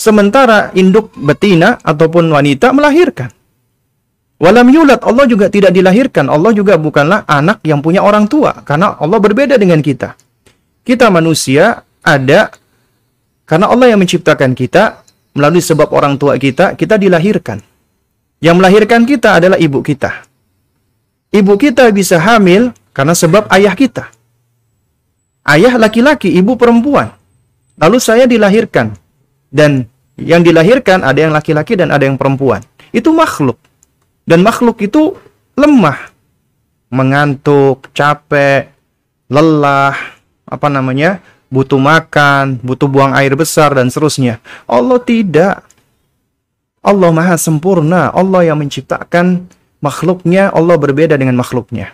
Sementara induk betina ataupun wanita melahirkan. Walam yulat, Allah juga tidak dilahirkan. Allah juga bukanlah anak yang punya orang tua. Karena Allah berbeda dengan kita. Kita manusia ada karena Allah yang menciptakan kita melalui sebab orang tua kita, kita dilahirkan. Yang melahirkan kita adalah ibu kita. Ibu kita bisa hamil karena sebab ayah kita. Ayah laki-laki, ibu perempuan. Lalu saya dilahirkan dan yang dilahirkan ada yang laki-laki dan ada yang perempuan. Itu makhluk. Dan makhluk itu lemah, mengantuk, capek, lelah, apa namanya, butuh makan, butuh buang air besar dan seterusnya. Allah tidak. Allah maha sempurna. Allah yang menciptakan makhluknya, Allah berbeda dengan makhluknya.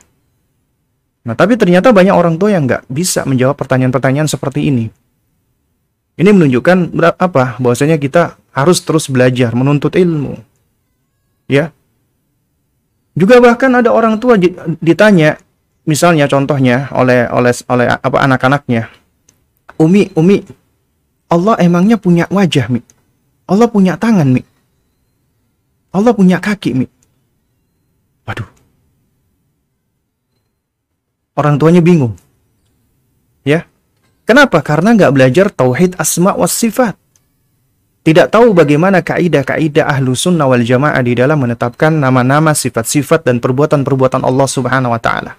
Nah, tapi ternyata banyak orang tua yang nggak bisa menjawab pertanyaan-pertanyaan seperti ini. Ini menunjukkan apa? Bahwasanya kita harus terus belajar, menuntut ilmu. Ya. Juga bahkan ada orang tua ditanya, misalnya contohnya oleh oleh oleh apa anak-anaknya, Umi, Umi, Allah emangnya punya wajah, Mi? Allah punya tangan, Mi? Allah punya kaki, Mi? Waduh. Orang tuanya bingung. Ya. Kenapa? Karena nggak belajar tauhid asma was sifat. Tidak tahu bagaimana kaidah-kaidah ahlu sunnah wal jamaah di dalam menetapkan nama-nama, sifat-sifat, dan perbuatan-perbuatan Allah subhanahu wa ta'ala.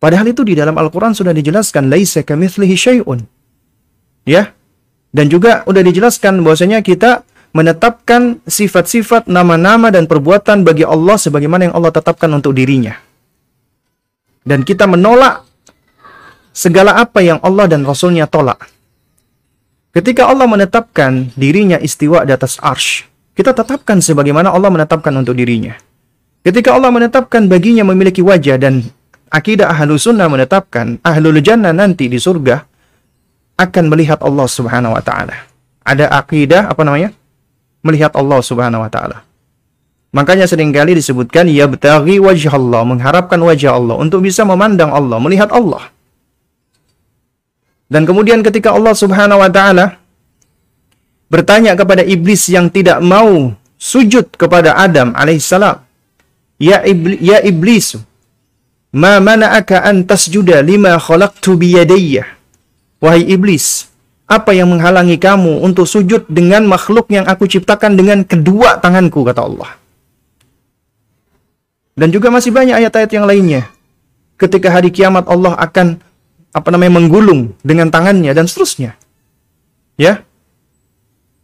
Padahal itu di dalam Al-Quran sudah dijelaskan, Laisa kamithlihi syai'un. Ya. Dan juga sudah dijelaskan bahwasanya kita menetapkan sifat-sifat, nama-nama dan perbuatan bagi Allah sebagaimana yang Allah tetapkan untuk dirinya. Dan kita menolak segala apa yang Allah dan Rasulnya tolak. Ketika Allah menetapkan dirinya istiwa di atas arsh, kita tetapkan sebagaimana Allah menetapkan untuk dirinya. Ketika Allah menetapkan baginya memiliki wajah dan akidah ahlu sunnah menetapkan ahlul jannah nanti di surga akan melihat Allah subhanahu wa ta'ala. Ada akidah, apa namanya? melihat Allah Subhanahu wa taala. Makanya sering kali disebutkan ya betagi wajah Allah, mengharapkan wajah Allah untuk bisa memandang Allah, melihat Allah. Dan kemudian ketika Allah Subhanahu wa taala bertanya kepada iblis yang tidak mau sujud kepada Adam alaihissalam, "Ya iblis, ya iblis, ma mana'aka an tasjuda lima khalaqtu biyadayya?" Wahai iblis, apa yang menghalangi kamu untuk sujud dengan makhluk yang aku ciptakan dengan kedua tanganku, kata Allah. Dan juga masih banyak ayat-ayat yang lainnya. Ketika hari kiamat Allah akan apa namanya menggulung dengan tangannya dan seterusnya. Ya.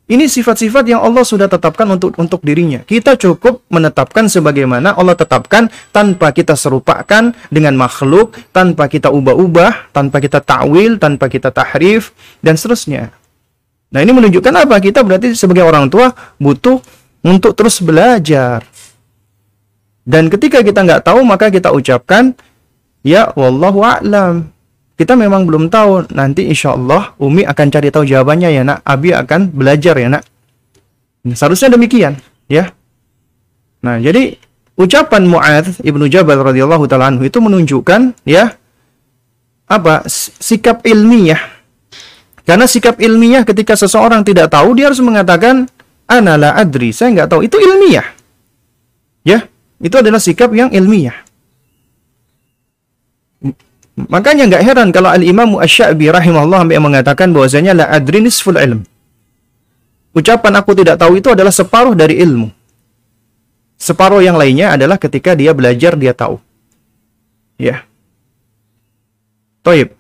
Ini sifat-sifat yang Allah sudah tetapkan untuk untuk dirinya. Kita cukup menetapkan sebagaimana Allah tetapkan tanpa kita serupakan dengan makhluk, tanpa kita ubah-ubah, tanpa kita takwil, tanpa kita tahrif dan seterusnya. Nah, ini menunjukkan apa? Kita berarti sebagai orang tua butuh untuk terus belajar. Dan ketika kita nggak tahu, maka kita ucapkan, ya wallahu a'lam kita memang belum tahu. Nanti insya Allah Umi akan cari tahu jawabannya ya nak. Abi akan belajar ya nak. Nah, seharusnya demikian ya. Nah jadi ucapan Mu'adz ibnu Jabal radhiyallahu taala itu menunjukkan ya apa sikap ilmiah. Karena sikap ilmiah ketika seseorang tidak tahu dia harus mengatakan anala adri. Saya nggak tahu. Itu ilmiah ya. Itu adalah sikap yang ilmiah Makanya nggak heran kalau Al-Imam Asy-Sya'bi rahimahullah mengatakan bahwasanya la adri nisful ilm. Ucapan aku tidak tahu itu adalah separuh dari ilmu. Separuh yang lainnya adalah ketika dia belajar dia tahu. Ya. Toib.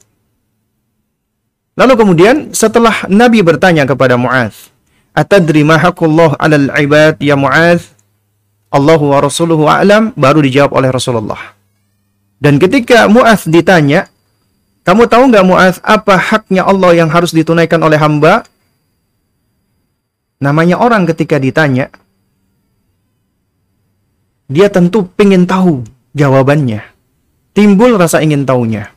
Lalu kemudian setelah Nabi bertanya kepada Mu'adz, "Atadri ma 'alal 'ibad ya Mu'adz?" Allahu wa rasuluhu a'lam, baru dijawab oleh Rasulullah. Dan ketika Mu'az ditanya, kamu tahu nggak Mu'az apa haknya Allah yang harus ditunaikan oleh hamba? Namanya orang ketika ditanya, dia tentu pengen tahu jawabannya. Timbul rasa ingin tahunya.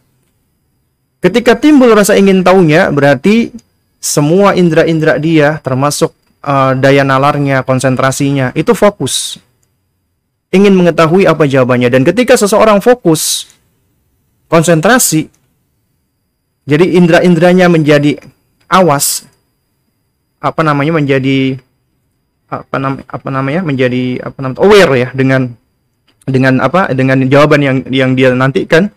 Ketika timbul rasa ingin tahunya, berarti semua indera-indera dia, termasuk uh, daya nalarnya, konsentrasinya, itu fokus ingin mengetahui apa jawabannya. Dan ketika seseorang fokus, konsentrasi, jadi indera-inderanya menjadi awas, apa namanya menjadi apa nam apa namanya menjadi apa namanya aware ya dengan dengan apa dengan jawaban yang yang dia nantikan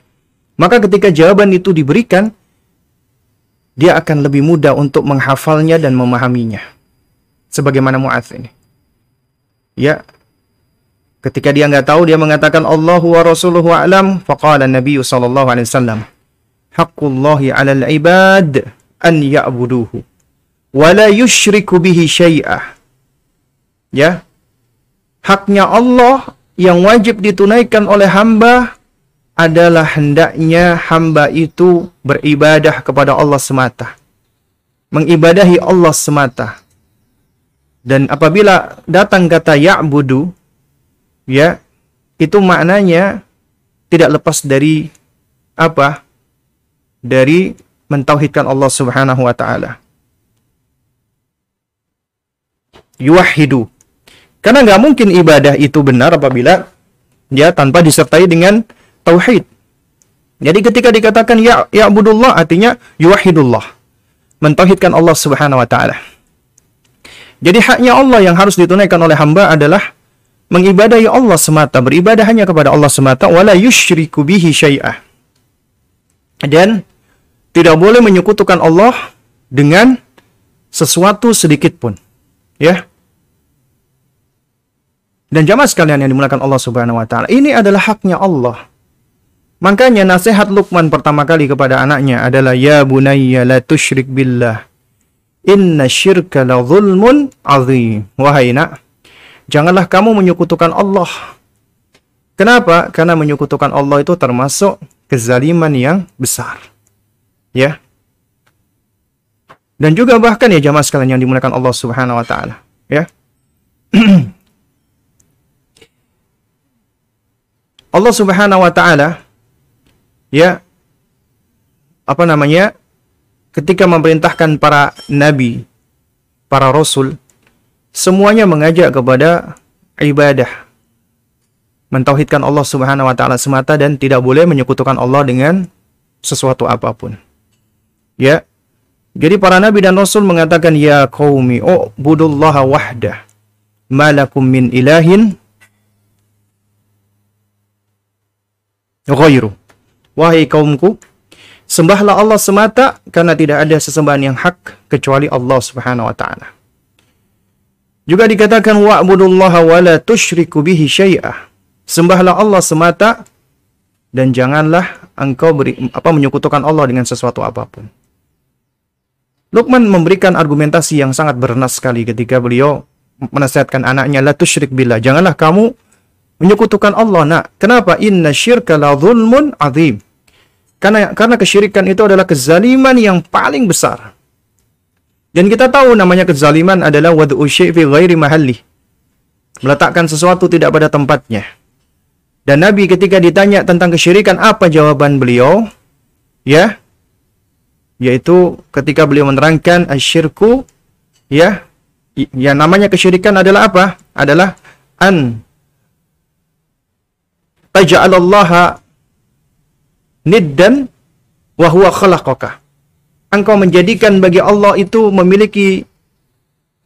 maka ketika jawaban itu diberikan dia akan lebih mudah untuk menghafalnya dan memahaminya sebagaimana Mu'adz ini ya Ketika dia nggak tahu, dia mengatakan Allahu wa rasuluhu a'lam. Faqala Nabi sallallahu alaihi wasallam, Haqqullahi 'alal ibad an ya'buduhu wa la yushriku bihi syai'ah. Ya. Haknya Allah yang wajib ditunaikan oleh hamba adalah hendaknya hamba itu beribadah kepada Allah semata. Mengibadahi Allah semata. Dan apabila datang kata ya'budu, ya, itu maknanya tidak lepas dari apa? Dari mentauhidkan Allah Subhanahu wa taala. Yuwahidu. Karena nggak mungkin ibadah itu benar apabila ya tanpa disertai dengan tauhid. Jadi ketika dikatakan ya ya'budullah artinya yuwahidullah. Mentauhidkan Allah Subhanahu wa taala. Jadi haknya Allah yang harus ditunaikan oleh hamba adalah mengibadahi Allah semata, beribadah hanya kepada Allah semata wala yusyriku bihi syai'ah. Dan tidak boleh menyekutukan Allah dengan sesuatu sedikit pun. Ya. Dan jamaah sekalian yang dimuliakan Allah Subhanahu wa taala, ini adalah haknya Allah. Makanya nasihat Luqman pertama kali kepada anaknya adalah ya bunayya la tusyrik billah. Inna syirka la zulmun azim. Wahai nak, janganlah kamu menyekutukan Allah. Kenapa? Karena menyekutukan Allah itu termasuk kezaliman yang besar. Ya. Dan juga bahkan ya jamaah sekalian yang dimuliakan Allah Subhanahu wa taala, ya. Allah Subhanahu wa taala ya apa namanya ketika memerintahkan para nabi, para rasul semuanya mengajak kepada ibadah mentauhidkan Allah Subhanahu wa taala semata dan tidak boleh menyekutukan Allah dengan sesuatu apa pun. Ya. Jadi para nabi dan rasul mengatakan ya qaumi oh budullaha wahdah malakum min ilahin ghairu Wahai kaumku, sembahlah Allah semata karena tidak ada sesembahan yang hak kecuali Allah Subhanahu wa taala. Juga dikatakan wa'budullaha wa la tusyriku bihi syai'ah. Sembahlah Allah semata dan janganlah engkau beri, apa menyekutukan Allah dengan sesuatu apa pun. Luqman memberikan argumentasi yang sangat bernas sekali ketika beliau menasihatkan anaknya la tusyrik billah. Janganlah kamu menyekutukan Allah. Nak, kenapa? Inna syirka la zulmun azim. Karena karena kesyirikan itu adalah kezaliman yang paling besar. Dan kita tahu namanya kezaliman adalah wad'u syai' fi ghairi mahalli. Meletakkan sesuatu tidak pada tempatnya. Dan Nabi ketika ditanya tentang kesyirikan apa jawaban beliau? Ya. Yaitu ketika beliau menerangkan asyirku ya yang namanya kesyirikan adalah apa? Adalah an taj'alallaha niddan wa huwa khalaqaka. Engkau menjadikan bagi Allah itu memiliki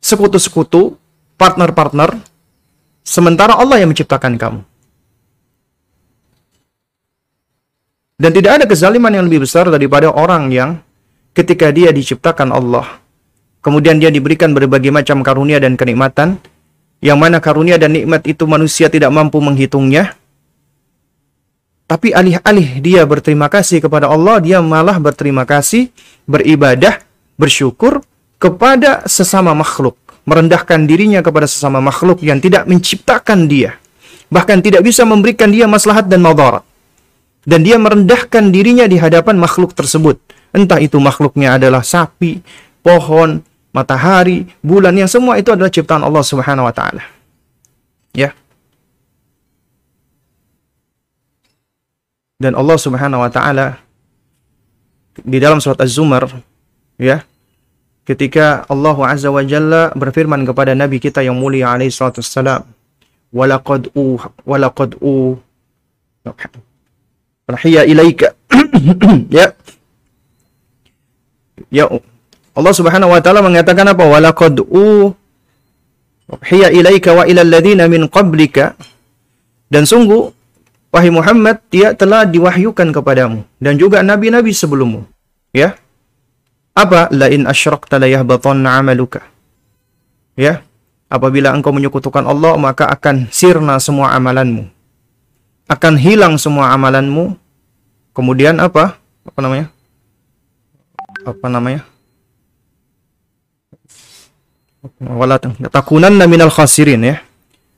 sekutu-sekutu, partner-partner, sementara Allah yang menciptakan kamu. Dan tidak ada kezaliman yang lebih besar daripada orang yang ketika dia diciptakan Allah, kemudian dia diberikan berbagai macam karunia dan kenikmatan, yang mana karunia dan nikmat itu manusia tidak mampu menghitungnya, tapi alih-alih dia berterima kasih kepada Allah, dia malah berterima kasih, beribadah, bersyukur kepada sesama makhluk. Merendahkan dirinya kepada sesama makhluk yang tidak menciptakan dia. Bahkan tidak bisa memberikan dia maslahat dan madarat. Dan dia merendahkan dirinya di hadapan makhluk tersebut. Entah itu makhluknya adalah sapi, pohon, matahari, bulan, yang semua itu adalah ciptaan Allah Subhanahu wa taala. Ya. Dan Allah Subhanahu wa taala di dalam surat Az-Zumar ya ketika Allah Azza wa Jalla berfirman kepada nabi kita yang mulia alaihi salatu wassalam walaqad u walaqad u rahiya ilaika ya. Ya Allah Subhanahu wa taala mengatakan apa? Walaqad u hiya ilaika wa ila alladziina min qablika dan sungguh Wahai Muhammad, dia telah diwahyukan kepadamu dan juga nabi-nabi sebelummu. Ya. Apa? Lain asyrakta la yahbatanna amaluka. Ya. Apabila engkau menyekutukan Allah, maka akan sirna semua amalanmu. Akan hilang semua amalanmu. Kemudian apa? Apa namanya? Apa namanya? Wala takunanna minal khasirin ya.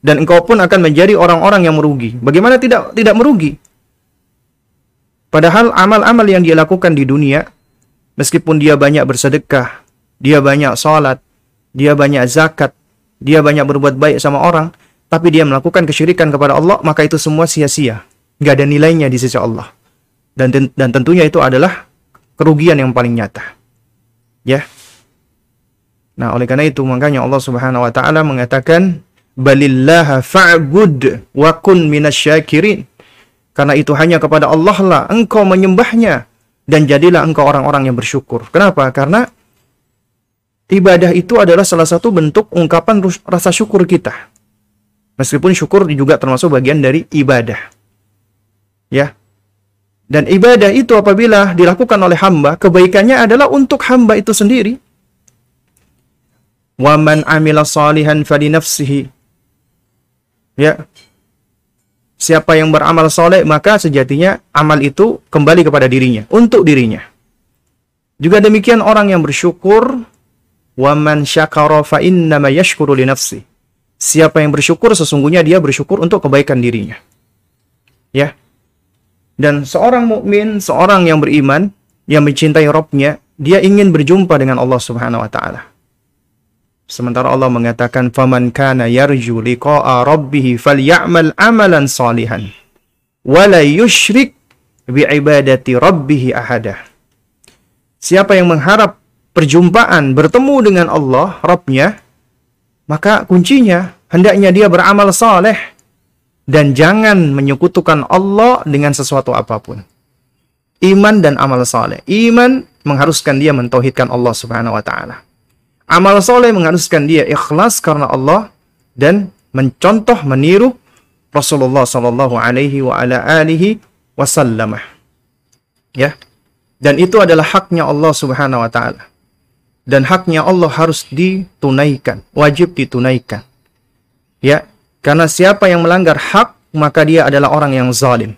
Dan engkau pun akan menjadi orang-orang yang merugi. Bagaimana tidak tidak merugi? Padahal amal-amal yang dia lakukan di dunia, meskipun dia banyak bersedekah, dia banyak sholat, dia banyak zakat, dia banyak berbuat baik sama orang, tapi dia melakukan kesyirikan kepada Allah, maka itu semua sia-sia. Nggak ada nilainya di sisi Allah. Dan, dan tentunya itu adalah kerugian yang paling nyata. Ya. Nah, oleh karena itu makanya Allah Subhanahu wa taala mengatakan balillaha fa'bud wa kun minasyakirin. Karena itu hanya kepada Allah lah engkau menyembahnya dan jadilah engkau orang-orang yang bersyukur. Kenapa? Karena ibadah itu adalah salah satu bentuk ungkapan rasa syukur kita. Meskipun syukur juga termasuk bagian dari ibadah. Ya. Dan ibadah itu apabila dilakukan oleh hamba, kebaikannya adalah untuk hamba itu sendiri. Waman amila salihan fali nafsihi. Ya. Siapa yang beramal soleh, maka sejatinya amal itu kembali kepada dirinya, untuk dirinya. Juga demikian orang yang bersyukur, waman syakara fa innama yashkuru li nafsi. Siapa yang bersyukur, sesungguhnya dia bersyukur untuk kebaikan dirinya. Ya. Dan seorang mukmin, seorang yang beriman, yang mencintai Robnya, dia ingin berjumpa dengan Allah Subhanahu wa taala. Sementara Allah mengatakan faman kana yarju liqa'a rabbih falyamal amalan salihan wala yusyrik bi ibadati rabbih ahada. Siapa yang mengharap perjumpaan bertemu dengan Allah Rabbnya maka kuncinya hendaknya dia beramal saleh dan jangan menyekutukan Allah dengan sesuatu apa pun. Iman dan amal saleh. Iman mengharuskan dia mentauhidkan Allah Subhanahu wa taala. Amal soleh mengharuskan dia ikhlas karena Allah dan mencontoh meniru Rasulullah Sallallahu Alaihi wa ala alihi wasallam. Ya. Dan itu adalah haknya Allah Subhanahu wa taala. Dan haknya Allah harus ditunaikan, wajib ditunaikan. Ya, karena siapa yang melanggar hak, maka dia adalah orang yang zalim.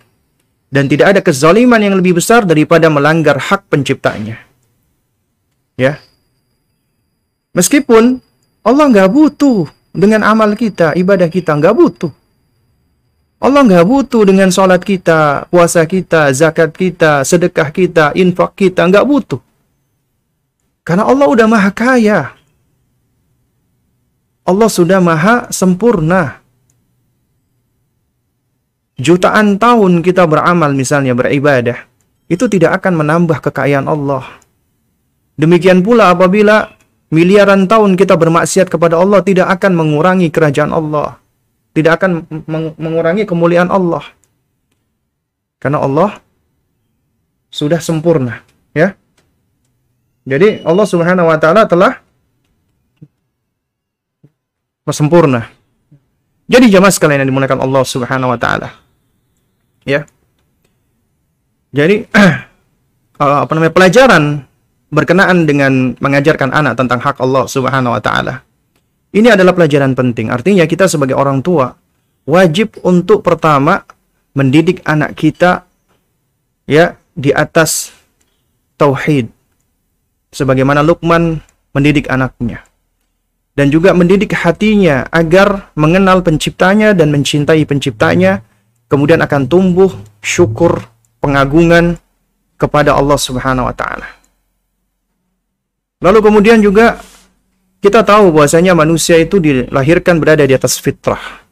Dan tidak ada kezaliman yang lebih besar daripada melanggar hak penciptanya. Ya, Meskipun Allah nggak butuh dengan amal kita, ibadah kita nggak butuh. Allah nggak butuh dengan sholat kita, puasa kita, zakat kita, sedekah kita, infak kita, nggak butuh. Karena Allah udah maha kaya. Allah sudah maha sempurna. Jutaan tahun kita beramal misalnya beribadah, itu tidak akan menambah kekayaan Allah. Demikian pula apabila miliaran tahun kita bermaksiat kepada Allah tidak akan mengurangi kerajaan Allah. Tidak akan meng mengurangi kemuliaan Allah. Karena Allah sudah sempurna, ya. Jadi Allah Subhanahu wa taala telah sempurna. Jadi jamaah sekalian yang dimuliakan Allah Subhanahu wa taala. Ya. Jadi apa namanya pelajaran berkenaan dengan mengajarkan anak tentang hak Allah Subhanahu wa taala. Ini adalah pelajaran penting. Artinya kita sebagai orang tua wajib untuk pertama mendidik anak kita ya di atas tauhid. Sebagaimana Luqman mendidik anaknya. Dan juga mendidik hatinya agar mengenal penciptanya dan mencintai penciptanya, kemudian akan tumbuh syukur, pengagungan kepada Allah Subhanahu wa taala. Lalu kemudian juga kita tahu bahwasanya manusia itu dilahirkan berada di atas fitrah.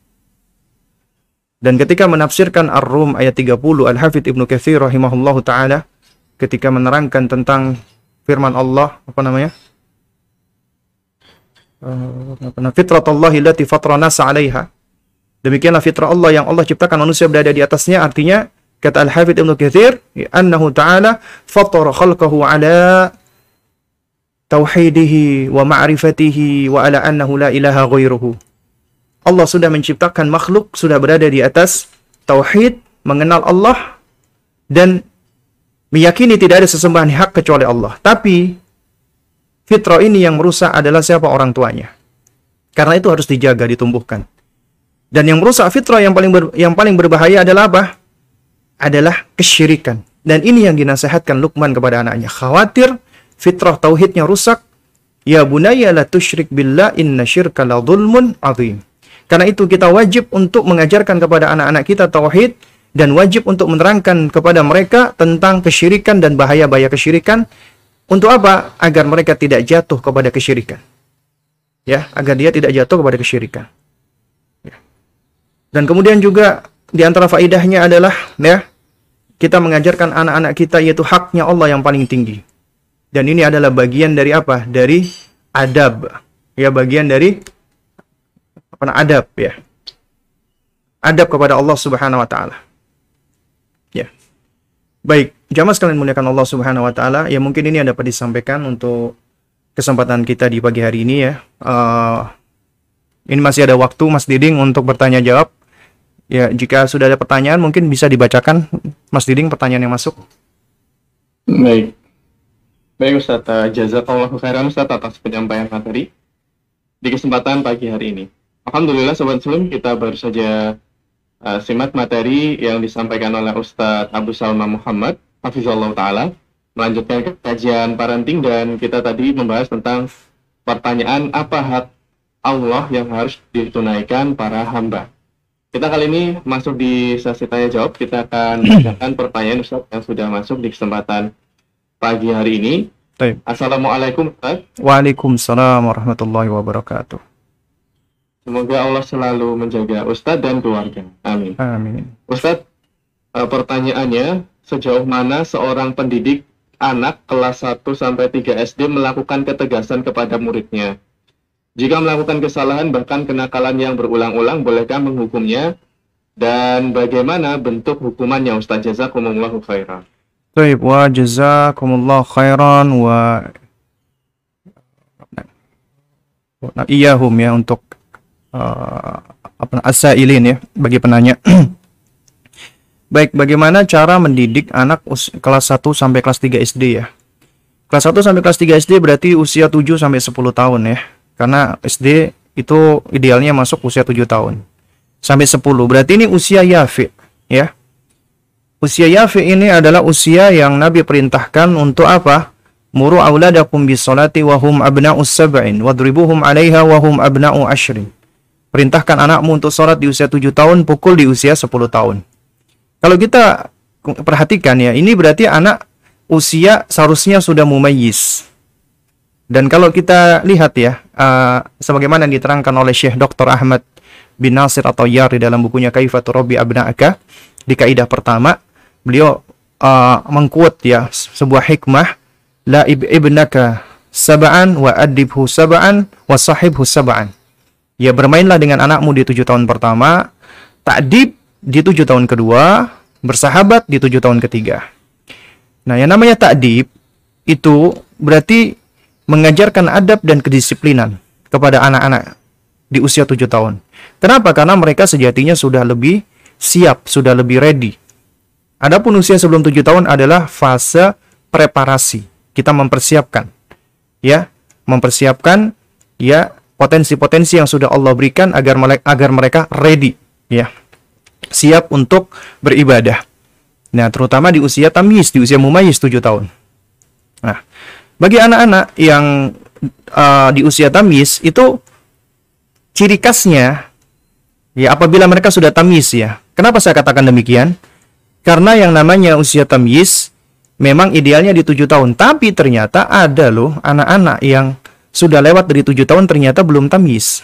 Dan ketika menafsirkan Ar-Rum ayat 30 Al-Hafidh Ibnu Katsir rahimahullahu taala ketika menerangkan tentang firman Allah apa namanya? Uh, apa Allah allati 'alaiha. Demikianlah fitrah Allah yang Allah ciptakan manusia berada di atasnya artinya kata Al-Hafidh Ibnu Katsir annahu ta'ala fatara khalqahu 'ala tauhidihi wa ma'rifatihi wa ala annahu la ilaha ghairuhu. Allah sudah menciptakan makhluk sudah berada di atas tauhid, mengenal Allah dan meyakini tidak ada sesembahan hak kecuali Allah. Tapi fitrah ini yang merusak adalah siapa orang tuanya. Karena itu harus dijaga, ditumbuhkan. Dan yang merusak fitrah yang paling ber, yang paling berbahaya adalah apa? Adalah kesyirikan. Dan ini yang dinasehatkan Luqman kepada anaknya. Khawatir fitrah tauhidnya rusak, ya bunayya la tusyrik billah inna syirka la zulmun azim. Karena itu kita wajib untuk mengajarkan kepada anak-anak kita tauhid dan wajib untuk menerangkan kepada mereka tentang kesyirikan dan bahaya-bahaya kesyirikan. Untuk apa? Agar mereka tidak jatuh kepada kesyirikan. Ya, agar dia tidak jatuh kepada kesyirikan. Ya. Dan kemudian juga di antara faidahnya adalah ya, kita mengajarkan anak-anak kita yaitu haknya Allah yang paling tinggi. Dan ini adalah bagian dari apa? Dari adab. Ya, bagian dari apa adab ya. Adab kepada Allah Subhanahu wa taala. Ya. Baik, jamaah sekalian muliakan Allah Subhanahu wa taala, ya mungkin ini yang dapat disampaikan untuk kesempatan kita di pagi hari ini ya. Uh, ini masih ada waktu Mas Diding untuk bertanya jawab. Ya, jika sudah ada pertanyaan mungkin bisa dibacakan Mas Diding pertanyaan yang masuk. Baik. Baik Ustaz, jazakallahu khairan Ustaz atas penyampaian materi di kesempatan pagi hari ini. Alhamdulillah Sobat Muslim kita baru saja uh, simak materi yang disampaikan oleh Ustadz Abu Salma Muhammad Hafizullah Ta'ala melanjutkan kajian parenting dan kita tadi membahas tentang pertanyaan apa hak Allah yang harus ditunaikan para hamba. Kita kali ini masuk di sesi tanya jawab. Kita akan bacakan pertanyaan Ustaz yang sudah masuk di kesempatan pagi hari ini. Assalamualaikum Ustaz. Waalaikumsalam warahmatullahi wabarakatuh. Semoga Allah selalu menjaga Ustadz dan keluarga. Amin. Amin. Ustadz, uh, pertanyaannya, sejauh mana seorang pendidik anak kelas 1 sampai 3 SD melakukan ketegasan kepada muridnya? Jika melakukan kesalahan bahkan kenakalan yang berulang-ulang, bolehkah menghukumnya? Dan bagaimana bentuk hukumannya Ustaz Jazakumullahu khairan. Baik, wa jazakumullahu khairan wa nah, iyahum ya untuk uh, apa asailin ya bagi penanya. Baik, bagaimana cara mendidik anak kelas 1 sampai kelas 3 SD ya? Kelas 1 sampai kelas 3 SD berarti usia 7 sampai 10 tahun ya. Karena SD itu idealnya masuk usia 7 tahun. Sampai 10. Berarti ini usia yafi ya. Usia yafi ini adalah usia yang Nabi perintahkan untuk apa? Muru auladakum bis salati wa hum abna'u sab'in wadribuhum 'alaiha wa hum abna'u ashrin. Perintahkan anakmu untuk sholat di usia 7 tahun, pukul di usia 10 tahun. Kalau kita perhatikan ya, ini berarti anak usia seharusnya sudah mumayyiz. Dan kalau kita lihat ya, uh, sebagaimana diterangkan oleh Syekh Dr. Ahmad bin Nasir atau Yar di dalam bukunya Kaifatu Rabbi Abna'aka, di kaidah pertama, beliau uh, mengkuat ya sebuah hikmah, La ibnaka sab'an wa adibhu sab'an wa sahibhu sab'an. Ya bermainlah dengan anakmu di tujuh tahun pertama, takdib di tujuh tahun kedua, bersahabat di tujuh tahun ketiga. Nah, yang namanya takdib itu berarti mengajarkan adab dan kedisiplinan kepada anak-anak di usia tujuh tahun. Kenapa? Karena mereka sejatinya sudah lebih siap, sudah lebih ready. Adapun usia sebelum tujuh tahun adalah fase preparasi. Kita mempersiapkan, ya, mempersiapkan, ya, potensi-potensi yang sudah Allah berikan agar agar mereka ready ya. Siap untuk beribadah. Nah terutama di usia tamyiz di usia mumayyiz 7 tahun. Nah bagi anak-anak yang uh, di usia tamyiz itu ciri khasnya ya apabila mereka sudah tamyiz ya. Kenapa saya katakan demikian karena yang namanya usia tamyiz memang idealnya di tujuh tahun tapi ternyata ada loh anak-anak yang sudah lewat dari tujuh tahun ternyata belum tamis.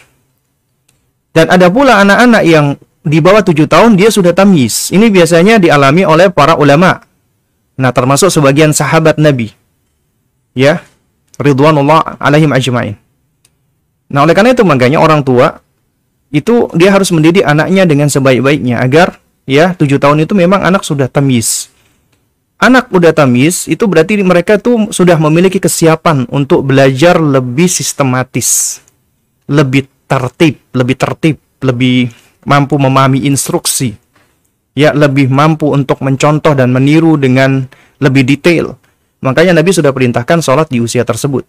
Dan ada pula anak-anak yang di bawah tujuh tahun dia sudah tamis. Ini biasanya dialami oleh para ulama. Nah, termasuk sebagian sahabat Nabi. Ya, ridwanullah alaihim ajmain. Nah, oleh karena itu makanya orang tua itu dia harus mendidik anaknya dengan sebaik-baiknya agar ya tujuh tahun itu memang anak sudah tamis anak udah tamis itu berarti mereka tuh sudah memiliki kesiapan untuk belajar lebih sistematis, lebih tertib, lebih tertib, lebih mampu memahami instruksi, ya lebih mampu untuk mencontoh dan meniru dengan lebih detail. Makanya Nabi sudah perintahkan sholat di usia tersebut.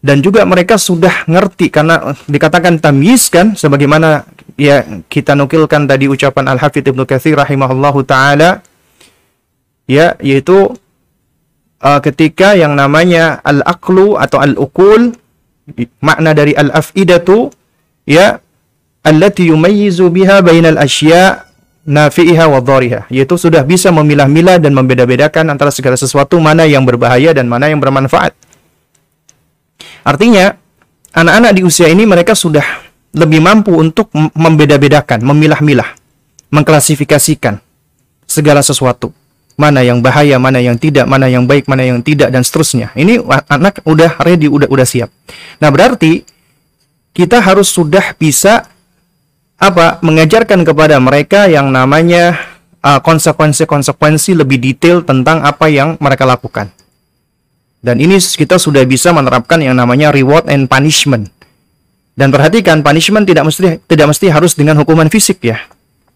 Dan juga mereka sudah ngerti karena dikatakan tamyiz kan sebagaimana ya kita nukilkan tadi ucapan Al-Hafidz Ibnu Katsir rahimahullahu taala ya yaitu uh, ketika yang namanya al-aqlu atau al-uqul makna dari al-afidatu ya allati yumayyizu biha bainal asya' nafi'iha wa dhariha yaitu sudah bisa memilah-milah dan membeda-bedakan antara segala sesuatu mana yang berbahaya dan mana yang bermanfaat. Artinya, anak-anak di usia ini mereka sudah lebih mampu untuk membeda-bedakan, memilah-milah, mengklasifikasikan segala sesuatu. Mana yang bahaya, mana yang tidak, mana yang baik, mana yang tidak dan seterusnya. Ini anak udah ready, udah udah siap. Nah, berarti kita harus sudah bisa apa? mengajarkan kepada mereka yang namanya uh, konsekuensi-konsekuensi lebih detail tentang apa yang mereka lakukan. Dan ini kita sudah bisa menerapkan yang namanya reward and punishment. Dan perhatikan, punishment tidak mesti tidak mesti harus dengan hukuman fisik ya.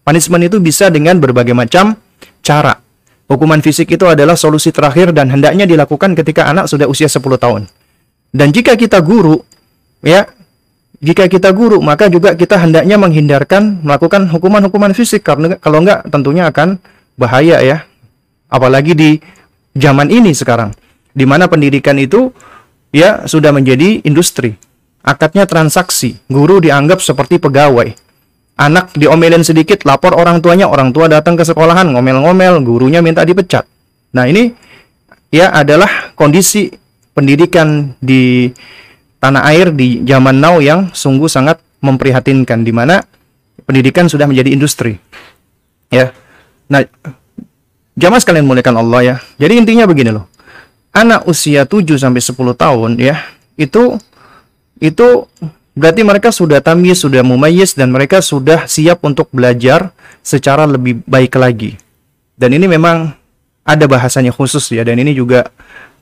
Punishment itu bisa dengan berbagai macam cara. Hukuman fisik itu adalah solusi terakhir dan hendaknya dilakukan ketika anak sudah usia 10 tahun. Dan jika kita guru, ya, jika kita guru, maka juga kita hendaknya menghindarkan melakukan hukuman-hukuman fisik karena kalau enggak tentunya akan bahaya ya. Apalagi di zaman ini sekarang di mana pendidikan itu ya sudah menjadi industri. Akadnya transaksi, guru dianggap seperti pegawai. Anak diomelin sedikit, lapor orang tuanya, orang tua datang ke sekolahan, ngomel-ngomel, gurunya minta dipecat. Nah ini ya adalah kondisi pendidikan di tanah air di zaman now yang sungguh sangat memprihatinkan, di mana pendidikan sudah menjadi industri. Ya, nah jamaah sekalian muliakan Allah ya. Jadi intinya begini loh anak usia 7 sampai 10 tahun ya, itu itu berarti mereka sudah tamyiz, sudah mumayyiz dan mereka sudah siap untuk belajar secara lebih baik lagi. Dan ini memang ada bahasanya khusus ya dan ini juga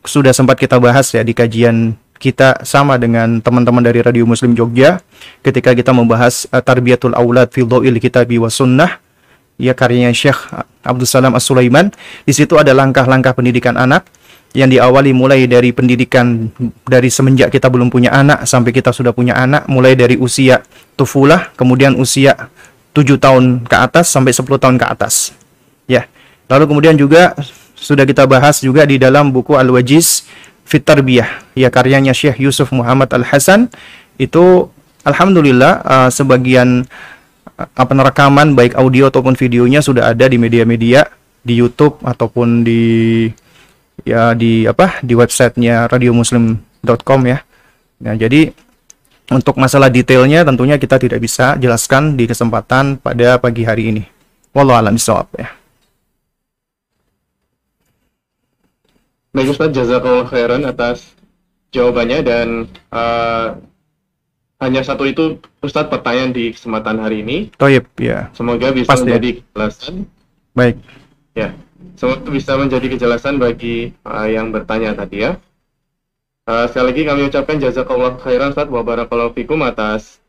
sudah sempat kita bahas ya di kajian kita sama dengan teman-teman dari Radio Muslim Jogja ketika kita membahas uh, Tarbiyatul Aulad fil Dhawil Kitabi wa Sunnah ya karyanya Syekh Abdul Salam As-Sulaiman. Di situ ada langkah-langkah pendidikan anak yang diawali mulai dari pendidikan dari semenjak kita belum punya anak sampai kita sudah punya anak mulai dari usia tufulah kemudian usia 7 tahun ke atas sampai 10 tahun ke atas. Ya. Lalu kemudian juga sudah kita bahas juga di dalam buku Al-Wajiz Fit Tarbiyah. Ya karyanya Syekh Yusuf Muhammad Al-Hasan. Itu alhamdulillah uh, sebagian uh, apa rekaman baik audio ataupun videonya sudah ada di media-media di YouTube ataupun di ya di apa di websitenya radiomuslim.com ya. Nah jadi untuk masalah detailnya tentunya kita tidak bisa jelaskan di kesempatan pada pagi hari ini. Wallahu a'lam ya. Baik Ustaz, jazakallah khairan atas jawabannya dan uh, hanya satu itu Ustadz pertanyaan di kesempatan hari ini. Toyib, ya. Semoga bisa Pasti, menjadi kejelasan. Baik. Ya. Semoga bisa menjadi kejelasan bagi uh, yang bertanya tadi ya. Uh, sekali lagi kami ucapkan jazakallah khairan Ustaz wa barakallahu fikum atas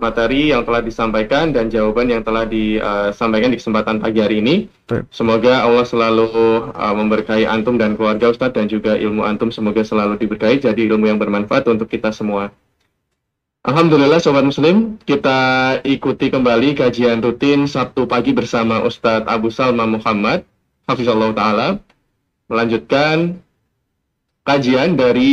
materi yang telah disampaikan dan jawaban yang telah disampaikan di kesempatan pagi hari ini. Semoga Allah selalu uh, memberkahi antum dan keluarga Ustaz dan juga ilmu antum semoga selalu diberkahi jadi ilmu yang bermanfaat untuk kita semua. Alhamdulillah Sobat Muslim, kita ikuti kembali kajian rutin Sabtu pagi bersama Ustadz Abu Salma Muhammad Hafizallah Ta'ala melanjutkan kajian dari